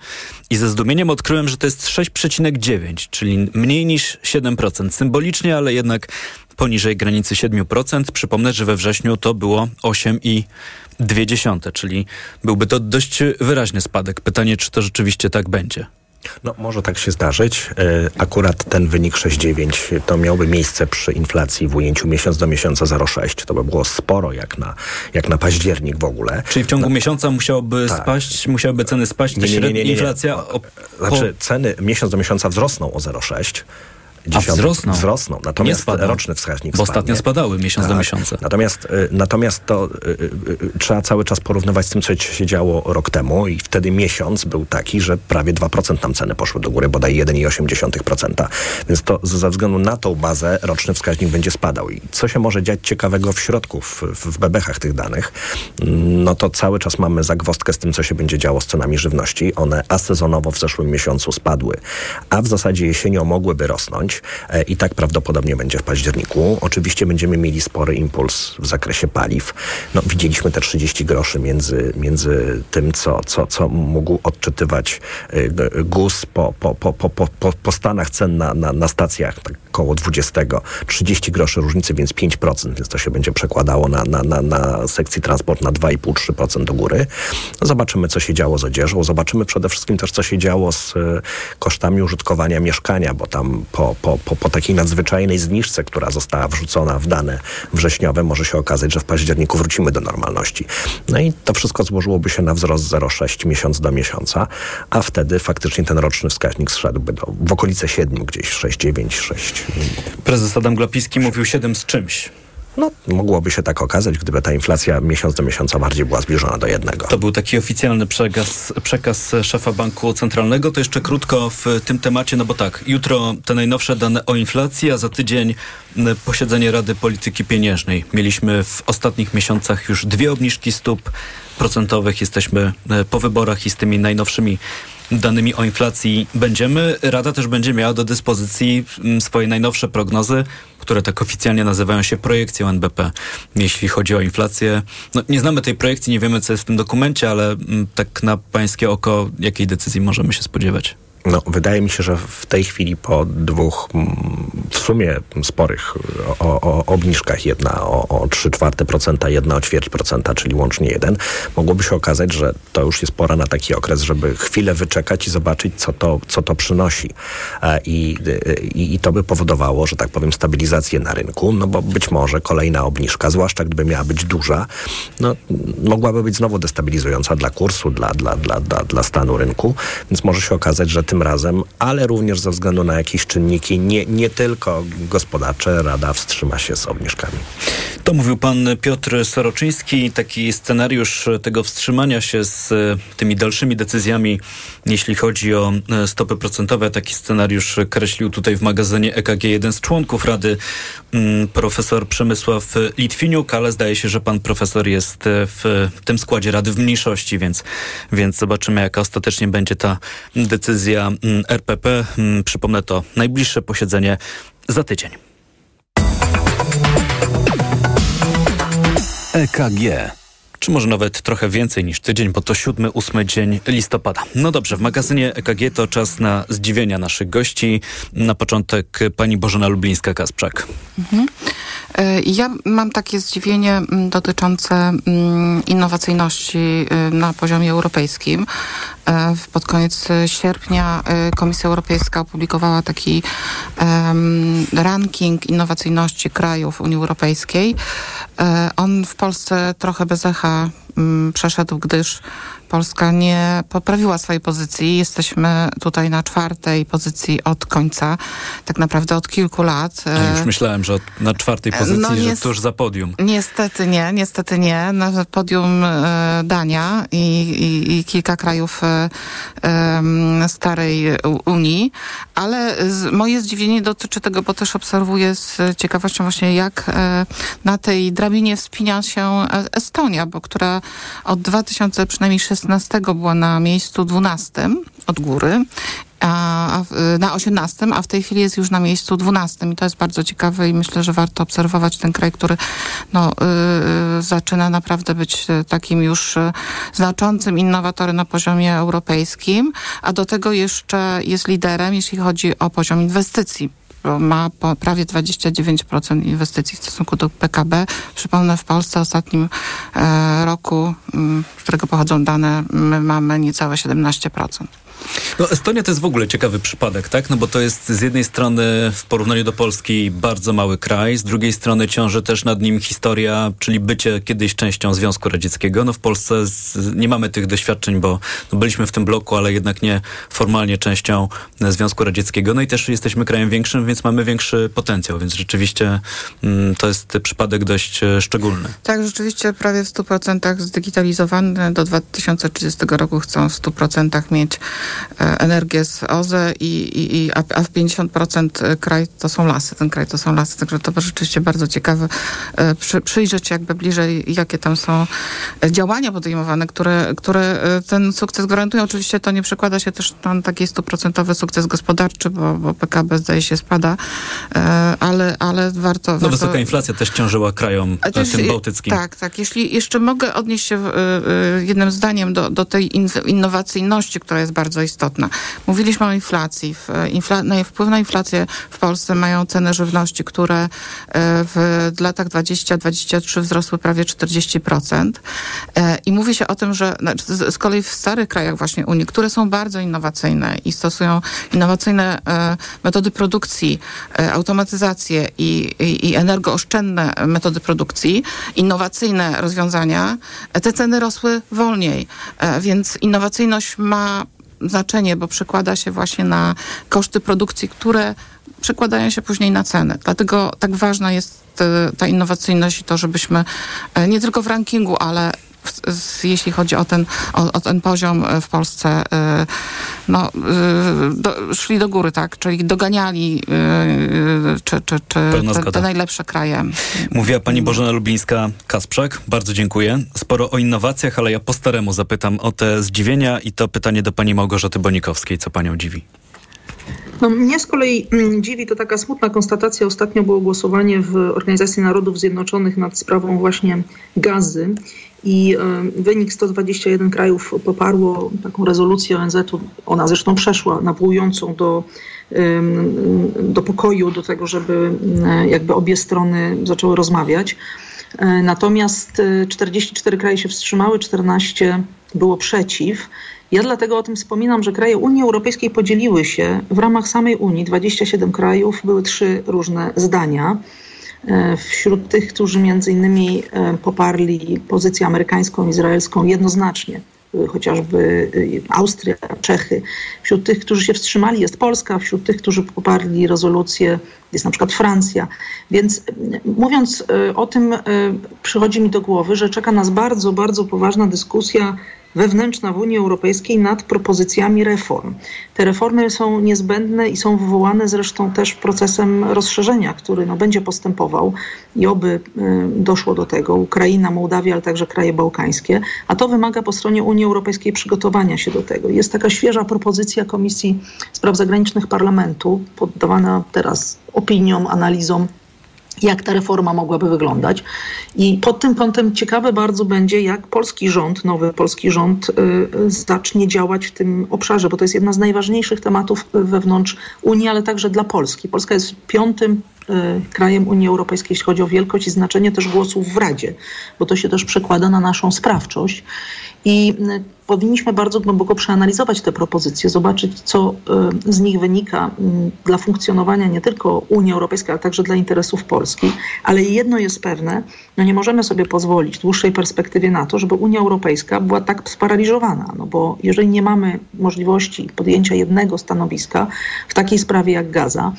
I ze zdumieniem odkryłem, że to jest 6,9, czyli mniej niż 7%. Symbolicznie, ale jednak poniżej granicy 7%. Przypomnę, że we wrześniu to było 8,2, czyli byłby to dość wyraźny spadek. Pytanie, czy to rzeczywiście tak będzie. No, może tak się zdarzyć. E, akurat ten wynik 6,9 to miałby miejsce przy inflacji w ujęciu miesiąc do miesiąca 0,6. To by było sporo jak na, jak na październik w ogóle. Czyli w ciągu no, miesiąca musiałoby tak. spaść, musiałyby ceny spaść, nie, nie, nie, nie, nie, inflacja... O, znaczy ceny miesiąc do miesiąca wzrosną o 0,6 a wzrosną. wzrosną. Natomiast roczny wskaźnik Bo spadnie. ostatnio spadały miesiąc tak. do miesiąca. Natomiast, y, natomiast to y, y, trzeba cały czas porównywać z tym, co się działo rok temu i wtedy miesiąc był taki, że prawie 2% tam ceny poszły do góry, bodaj 1,8%. Więc to ze względu na tą bazę roczny wskaźnik będzie spadał. I co się może dziać ciekawego w środku, w, w bebechach tych danych, no to cały czas mamy zagwostkę z tym, co się będzie działo z cenami żywności. One asezonowo w zeszłym miesiącu spadły, a w zasadzie jesienią mogłyby rosnąć. E, i tak prawdopodobnie będzie w październiku. Oczywiście będziemy mieli spory impuls w zakresie paliw. No, widzieliśmy te 30 groszy między, między tym, co, co, co mógł odczytywać e, GUS po, po, po, po, po, po stanach cen na, na, na stacjach, tak około 20. 30 groszy różnicy, więc 5%, więc to się będzie przekładało na, na, na, na sekcji transport na 2,5-3% do góry. Zobaczymy, co się działo z odzieżą. Zobaczymy przede wszystkim też, co się działo z e, kosztami użytkowania mieszkania, bo tam po, po, po, po takiej nadzwyczajnej zniżce, która została wrzucona w dane wrześniowe, może się okazać, że w październiku wrócimy do normalności. No i to wszystko złożyłoby się na wzrost 0,6 miesiąc do miesiąca, a wtedy faktycznie ten roczny wskaźnik zszedłby do, w okolice 7, gdzieś 6,9, 6. Prezes Adam Glapiski mówił 7 z czymś. No, mogłoby się tak okazać, gdyby ta inflacja miesiąc do miesiąca bardziej była zbliżona do jednego. To był taki oficjalny przekaz, przekaz szefa Banku Centralnego. To jeszcze krótko w tym temacie, no bo tak, jutro te najnowsze dane o inflacji, a za tydzień posiedzenie Rady Polityki Pieniężnej. Mieliśmy w ostatnich miesiącach już dwie obniżki stóp procentowych. Jesteśmy po wyborach i z tymi najnowszymi danymi o inflacji będziemy. Rada też będzie miała do dyspozycji mm, swoje najnowsze prognozy, które tak oficjalnie nazywają się projekcją NBP, jeśli chodzi o inflację. No, nie znamy tej projekcji, nie wiemy, co jest w tym dokumencie, ale mm, tak na pańskie oko, jakiej decyzji możemy się spodziewać? No, wydaje mi się, że w tej chwili po dwóch, w sumie sporych o, o obniżkach, jedna o, o 3 czwarte procenta, jedna o ćwierć procenta, czyli łącznie jeden, mogłoby się okazać, że to już jest pora na taki okres, żeby chwilę wyczekać i zobaczyć, co to, co to przynosi. I, i, I to by powodowało, że tak powiem, stabilizację na rynku, no bo być może kolejna obniżka, zwłaszcza gdyby miała być duża, no, mogłaby być znowu destabilizująca dla kursu, dla, dla, dla, dla, dla stanu rynku, więc może się okazać, że tym razem, ale również ze względu na jakieś czynniki, nie, nie tylko gospodarcze, Rada wstrzyma się z obniżkami. To mówił pan Piotr Soroczyński. Taki scenariusz tego wstrzymania się z tymi dalszymi decyzjami, jeśli chodzi o stopy procentowe. Taki scenariusz kreślił tutaj w magazynie EKG jeden z członków Rady, mm, profesor Przemysław Litwiniuk, ale zdaje się, że pan profesor jest w tym składzie Rady w mniejszości, więc, więc zobaczymy, jaka ostatecznie będzie ta decyzja mm, RPP. Mm, przypomnę to najbliższe posiedzenie za tydzień. EKG. Czy może nawet trochę więcej niż tydzień, bo to siódmy, ósmy dzień listopada. No dobrze, w magazynie EKG to czas na zdziwienia naszych gości. Na początek pani Bożena Lublińska-Kasprzak. Mhm. Ja mam takie zdziwienie dotyczące innowacyjności na poziomie europejskim. Pod koniec sierpnia Komisja Europejska opublikowała taki ranking innowacyjności krajów Unii Europejskiej. On w Polsce trochę bez echa przeszedł, gdyż Polska nie poprawiła swojej pozycji. Jesteśmy tutaj na czwartej pozycji od końca, tak naprawdę od kilku lat. A już myślałem, że na czwartej no pozycji, no, że tuż za podium. Niestety nie, niestety nie. Na podium e, Dania i, i, i, kilka krajów e, e, starej Unii, ale moje zdziwienie dotyczy tego, bo też obserwuję z ciekawością właśnie jak e, na tej drabinie wspina się e, Estonia, bo która od 2000 przynajmniej 16 była na miejscu 12 od góry, a, na 18, a w tej chwili jest już na miejscu 12 i to jest bardzo ciekawe i myślę, że warto obserwować ten kraj, który no, yy, zaczyna naprawdę być takim już znaczącym innowatorem na poziomie europejskim, a do tego jeszcze jest liderem, jeśli chodzi o poziom inwestycji ma prawie 29% inwestycji w stosunku do PKB. Przypomnę, w Polsce w ostatnim e, roku, z którego pochodzą dane, my mamy niecałe 17%. No, Estonia to jest w ogóle ciekawy przypadek, tak? No bo to jest z jednej strony w porównaniu do Polski bardzo mały kraj, z drugiej strony ciąży też nad nim historia, czyli bycie kiedyś częścią Związku Radzieckiego. No w Polsce z, nie mamy tych doświadczeń, bo no, byliśmy w tym bloku, ale jednak nie formalnie częścią Związku Radzieckiego. No i też jesteśmy krajem większym, więc mamy większy potencjał, więc rzeczywiście mm, to jest przypadek dość e, szczególny. Tak, rzeczywiście prawie w 100% zdigitalizowany. Do 2030 roku chcą w 100% mieć energię z OZE, i, i, i, a w 50% kraj to są lasy. Ten kraj to są lasy, także to rzeczywiście bardzo ciekawe e, przy, przyjrzeć się jakby bliżej, jakie tam są działania podejmowane, które, które e, ten sukces gwarantują. Oczywiście to nie przekłada się też na taki stuprocentowy sukces gospodarczy, bo, bo PKB zdaje się spada, ale, ale warto... No warto... wysoka inflacja też ciążyła krajom też, tym bałtyckim. Tak, tak. Jeśli jeszcze mogę odnieść się jednym zdaniem do, do tej innowacyjności, która jest bardzo istotna. Mówiliśmy o inflacji. Infla wpływ na inflację w Polsce mają ceny żywności, które e, w latach 20-23 wzrosły prawie 40%. E, I mówi się o tym, że znaczy, z kolei w starych krajach właśnie Unii, które są bardzo innowacyjne i stosują innowacyjne e, metody produkcji, automatyzację i, i, i energooszczędne metody produkcji, innowacyjne rozwiązania, te ceny rosły wolniej. Więc innowacyjność ma znaczenie, bo przekłada się właśnie na koszty produkcji, które przekładają się później na cenę. Dlatego tak ważna jest e, ta innowacyjność i to, żebyśmy e, nie tylko w rankingu, ale jeśli chodzi o ten, o, o, ten poziom e, w Polsce, no, do, szli do góry, tak? Czyli doganiali czy, czy, czy te, te, najlepsze kraje. Mówiła pani Bożena Lublińska-Kasprzak. Bardzo dziękuję. Sporo o innowacjach, ale ja po staremu zapytam o te zdziwienia i to pytanie do pani Małgorzaty Bonikowskiej. Co panią dziwi? No, mnie z kolei mm, dziwi to taka smutna konstatacja. Ostatnio było głosowanie w Organizacji Narodów Zjednoczonych nad sprawą właśnie gazy i e, wynik 121 krajów poparło taką rezolucję ONZ-u. Ona zresztą przeszła, nawołującą do, do pokoju, do tego, żeby mm, jakby obie strony zaczęły rozmawiać. E, natomiast 44 kraje się wstrzymały, 14 było przeciw. Ja dlatego o tym wspominam, że kraje Unii Europejskiej podzieliły się w ramach samej Unii, 27 krajów, były trzy różne zdania. E, wśród tych, którzy między innymi e, poparli pozycję amerykańską, izraelską jednoznacznie, chociażby e, Austria, Czechy. Wśród tych, którzy się wstrzymali jest Polska, wśród tych, którzy poparli rezolucję jest na przykład Francja. Więc mówiąc o tym, przychodzi mi do głowy, że czeka nas bardzo, bardzo poważna dyskusja wewnętrzna w Unii Europejskiej nad propozycjami reform. Te reformy są niezbędne i są wywołane zresztą też procesem rozszerzenia, który no, będzie postępował i oby y, doszło do tego. Ukraina, Mołdawia, ale także kraje bałkańskie, a to wymaga po stronie Unii Europejskiej przygotowania się do tego. Jest taka świeża propozycja Komisji Spraw Zagranicznych Parlamentu, poddawana teraz opiniom, analizom jak ta reforma mogłaby wyglądać. I pod tym kątem ciekawe bardzo będzie, jak polski rząd, nowy polski rząd y, zacznie działać w tym obszarze, bo to jest jedna z najważniejszych tematów wewnątrz Unii, ale także dla Polski. Polska jest piątym y, krajem Unii Europejskiej, jeśli chodzi o wielkość i znaczenie też głosów w Radzie, bo to się też przekłada na naszą sprawczość. I y, powinniśmy bardzo głęboko przeanalizować te propozycje, zobaczyć, co y, z nich wynika dla funkcjonowania nie tylko Unii Europejskiej, ale także dla interesów Polski. Ale jedno jest pewne, no nie możemy sobie pozwolić w dłuższej perspektywie na to, żeby Unia Europejska była tak sparaliżowana, no bo jeżeli nie mamy możliwości podjęcia jednego stanowiska w takiej sprawie jak Gaza,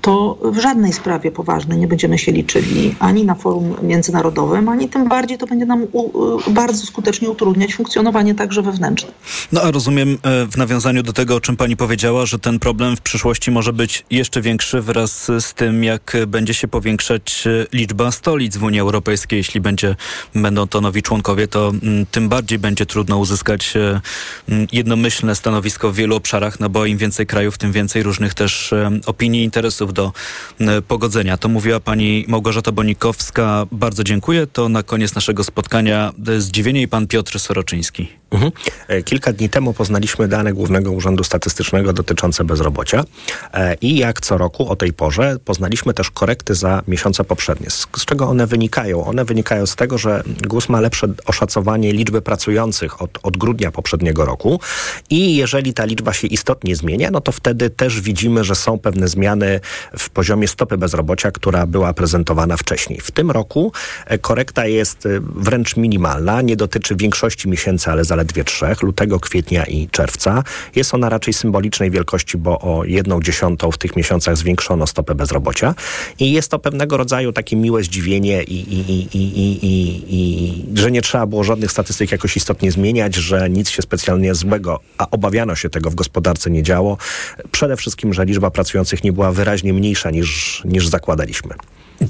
to w żadnej sprawie poważnej nie będziemy się liczyli ani na forum międzynarodowym, ani tym bardziej to będzie nam u, bardzo skutecznie utrudniać funkcjonowanie także wewnętrzne. No a rozumiem e, w nawiązaniu do tego, o czym pani powiedziała, że ten problem w przyszłości może być jeszcze większy wraz z tym, jak będzie się powiększać e, liczba stolic w Unii Europejskiej. Jeśli będzie, będą to nowi członkowie, to mm, tym bardziej będzie trudno uzyskać e, mm, jednomyślne stanowisko w wielu obszarach, no bo im więcej krajów, tym więcej różnych też opinii, interesów do e, pogodzenia. To mówiła pani Małgorzata Bonikowska. Bardzo dziękuję. To na koniec naszego spotkania zdziwienie i pan Piotr Soroczyński. Mhm. E, kilka dni temu poznaliśmy dane Głównego Urzędu Statystycznego dotyczące bezrobocia e, i jak co roku o tej porze poznaliśmy też korekty za miesiące poprzednie. Z, czego one wynikają? One wynikają z tego, że GUS ma lepsze oszacowanie liczby pracujących od, od grudnia poprzedniego roku i jeżeli ta liczba się istotnie zmienia, no to wtedy też widzimy, że są pewne zmiany w poziomie stopy bezrobocia, która była prezentowana wcześniej. W tym roku e, korekta jest wręcz minimalna, nie dotyczy większości miesięcy, ale zaledwie zaledwie trzech, lutego, kwietnia i czerwca. Jest ona raczej symbolicznej wielkości, bo o jedną dziesiątą w tych miesiącach zwiększono stopę bezrobocia i jest to pewnego rodzaju takie miłe zdziwienie i, i, i, i, że nie trzeba było żadnych statystyk jakoś istotnie zmieniać, że nic się specjalnie złego, a obawiano się tego w gospodarce nie działo. Przede wszystkim, że liczba pracujących nie była wyraźnie mniejsza niż, niż zakładaliśmy.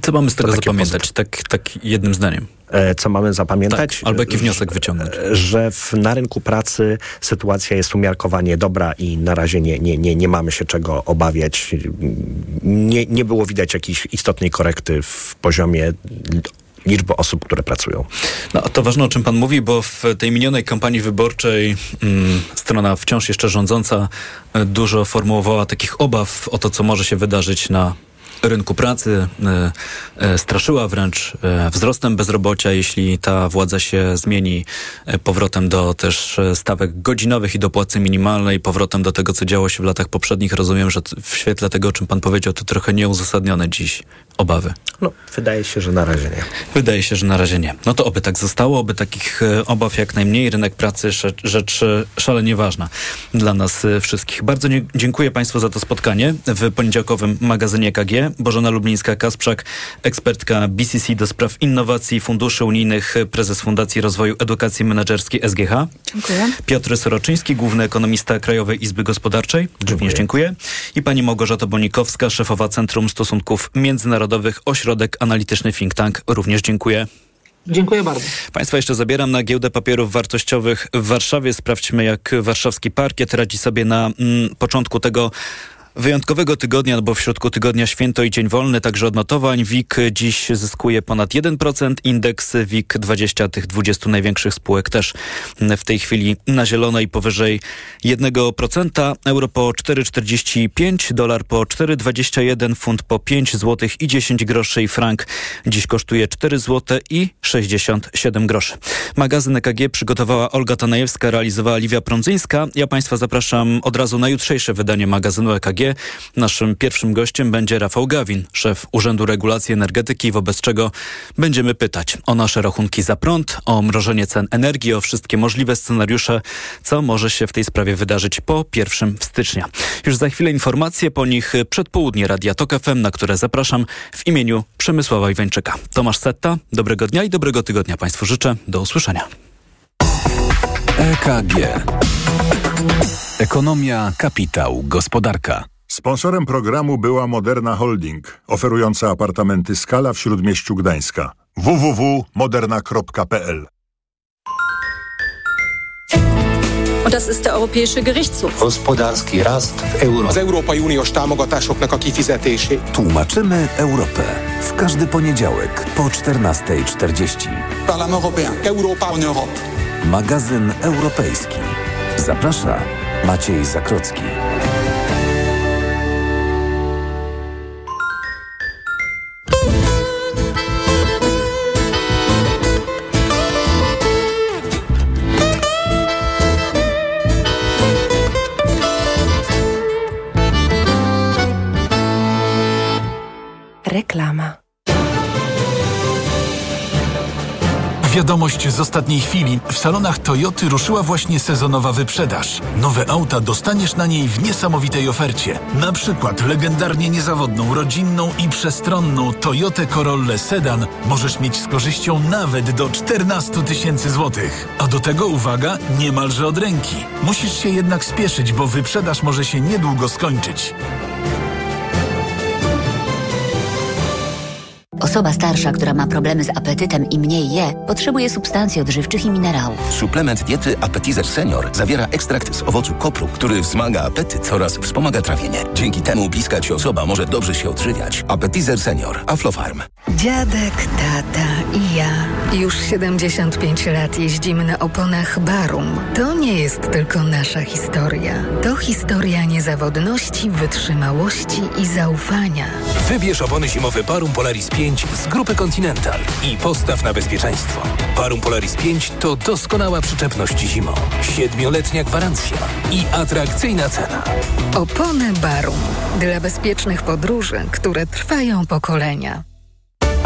Co mamy z tego zapamiętać, tak, tak jednym zdaniem? E, co mamy zapamiętać? Tak, albo jaki wniosek wyciągnąć? Że w, na rynku pracy sytuacja jest umiarkowanie dobra i na razie nie, nie, nie, nie mamy się czego obawiać. Nie, nie było widać jakiejś istotnej korekty w poziomie liczby osób, które pracują. No, to ważne, o czym pan mówi, bo w tej minionej kampanii wyborczej mm, strona wciąż jeszcze rządząca e, dużo formułowała takich obaw o to, co może się wydarzyć na rynku pracy, e, e, straszyła wręcz e, wzrostem bezrobocia, jeśli ta władza się zmieni powrotem do też stawek godzinowych i do płacy minimalnej, powrotem do tego, co działo się w latach poprzednich. Rozumiem, że w świetle tego, o czym pan powiedział, to trochę nieuzasadnione dziś obawy. No, wydaje się, że na razie nie. Wydaje się, że na razie nie. No to oby tak zostało, oby takich obaw jak najmniej. Rynek pracy rzecz, rzecz szalenie ważna dla nas wszystkich. Bardzo dziękuję Państwu za to spotkanie w poniedziałkowym magazynie KG. Bożena Lublińska-Kasprzak, ekspertka BCC do spraw innowacji funduszy unijnych, prezes Fundacji Rozwoju Edukacji Menedżerskiej SGH. Dziękuję. Piotr Soroczyński, główny ekonomista Krajowej Izby Gospodarczej. Dziękuję. Również dziękuję. I pani Małgorzata Bonikowska, szefowa Centrum Stosunków Międzynarodowych, Ośrodek Analityczny Think Tank. Również dziękuję. Dziękuję bardzo. Państwa jeszcze zabieram na giełdę papierów wartościowych w Warszawie. Sprawdźmy, jak warszawski parkiet radzi sobie na mm, początku tego wyjątkowego tygodnia, bo w środku tygodnia święto i dzień wolny, także od notowań. WIG dziś zyskuje ponad 1%, indeks WIG 20 tych 20 największych spółek też w tej chwili na zielonej powyżej 1%, euro po 4,45, dolar po 4,21, funt po 5 zł i 10 groszy i frank dziś kosztuje 4 zł i 67 groszy. Magazyn EKG przygotowała Olga Tanajewska, realizowała Liwia Prądzyńska. Ja Państwa zapraszam od razu na jutrzejsze wydanie magazynu EKG. Naszym pierwszym gościem będzie Rafał Gawin, szef Urzędu Regulacji Energetyki, wobec czego będziemy pytać o nasze rachunki za prąd, o mrożenie cen energii, o wszystkie możliwe scenariusze, co może się w tej sprawie wydarzyć po 1 stycznia. Już za chwilę informacje, po nich przedpołudnie Radia Tok FM, na które zapraszam w imieniu Przemysława Iwańczyka. Tomasz Setta, dobrego dnia i dobrego tygodnia Państwu życzę. Do usłyszenia. EKG. Ekonomia, kapitał, gospodarka. Sponsorem programu była Moderna Holding, oferująca apartamenty Skala w Śródmieściu Gdańska. www.moderna.pl das ist der Europäische Gerichtshof. Gospodarski rast w euro. Az Európai Uniós támogatásoknak a kifizetését. Tłumaczymy Europę. W każdy poniedziałek po 14.40. Parlament européen. Europa en Europe. Magazyn europejski. Zaprasza Maciej Zakrocki. Reklama. Wiadomość z ostatniej chwili. W salonach Toyoty ruszyła właśnie sezonowa wyprzedaż. Nowe auta dostaniesz na niej w niesamowitej ofercie. Na przykład legendarnie niezawodną, rodzinną i przestronną Toyotę Corollę Sedan możesz mieć z korzyścią nawet do 14 tysięcy złotych. A do tego uwaga, niemalże od ręki. Musisz się jednak spieszyć, bo wyprzedaż może się niedługo skończyć. Osoba starsza, która ma problemy z apetytem i mniej je, potrzebuje substancji odżywczych i minerałów. Suplement diety Appetizer Senior zawiera ekstrakt z owocu kopru, który wzmaga apetyt oraz wspomaga trawienie. Dzięki temu bliska Ci osoba może dobrze się odżywiać. Appetizer Senior. Aflofarm. Dziadek, tata i ja. Już 75 lat jeździmy na oponach Barum. To nie jest tylko nasza historia. To historia niezawodności, wytrzymałości i zaufania. Wybierz opony zimowe Barum Polaris 5 z grupy Continental i postaw na bezpieczeństwo. Barum Polaris 5 to doskonała przyczepność zimą, siedmioletnia gwarancja i atrakcyjna cena. Opony Barum. Dla bezpiecznych podróży, które trwają pokolenia.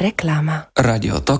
Reklama. Radio TOK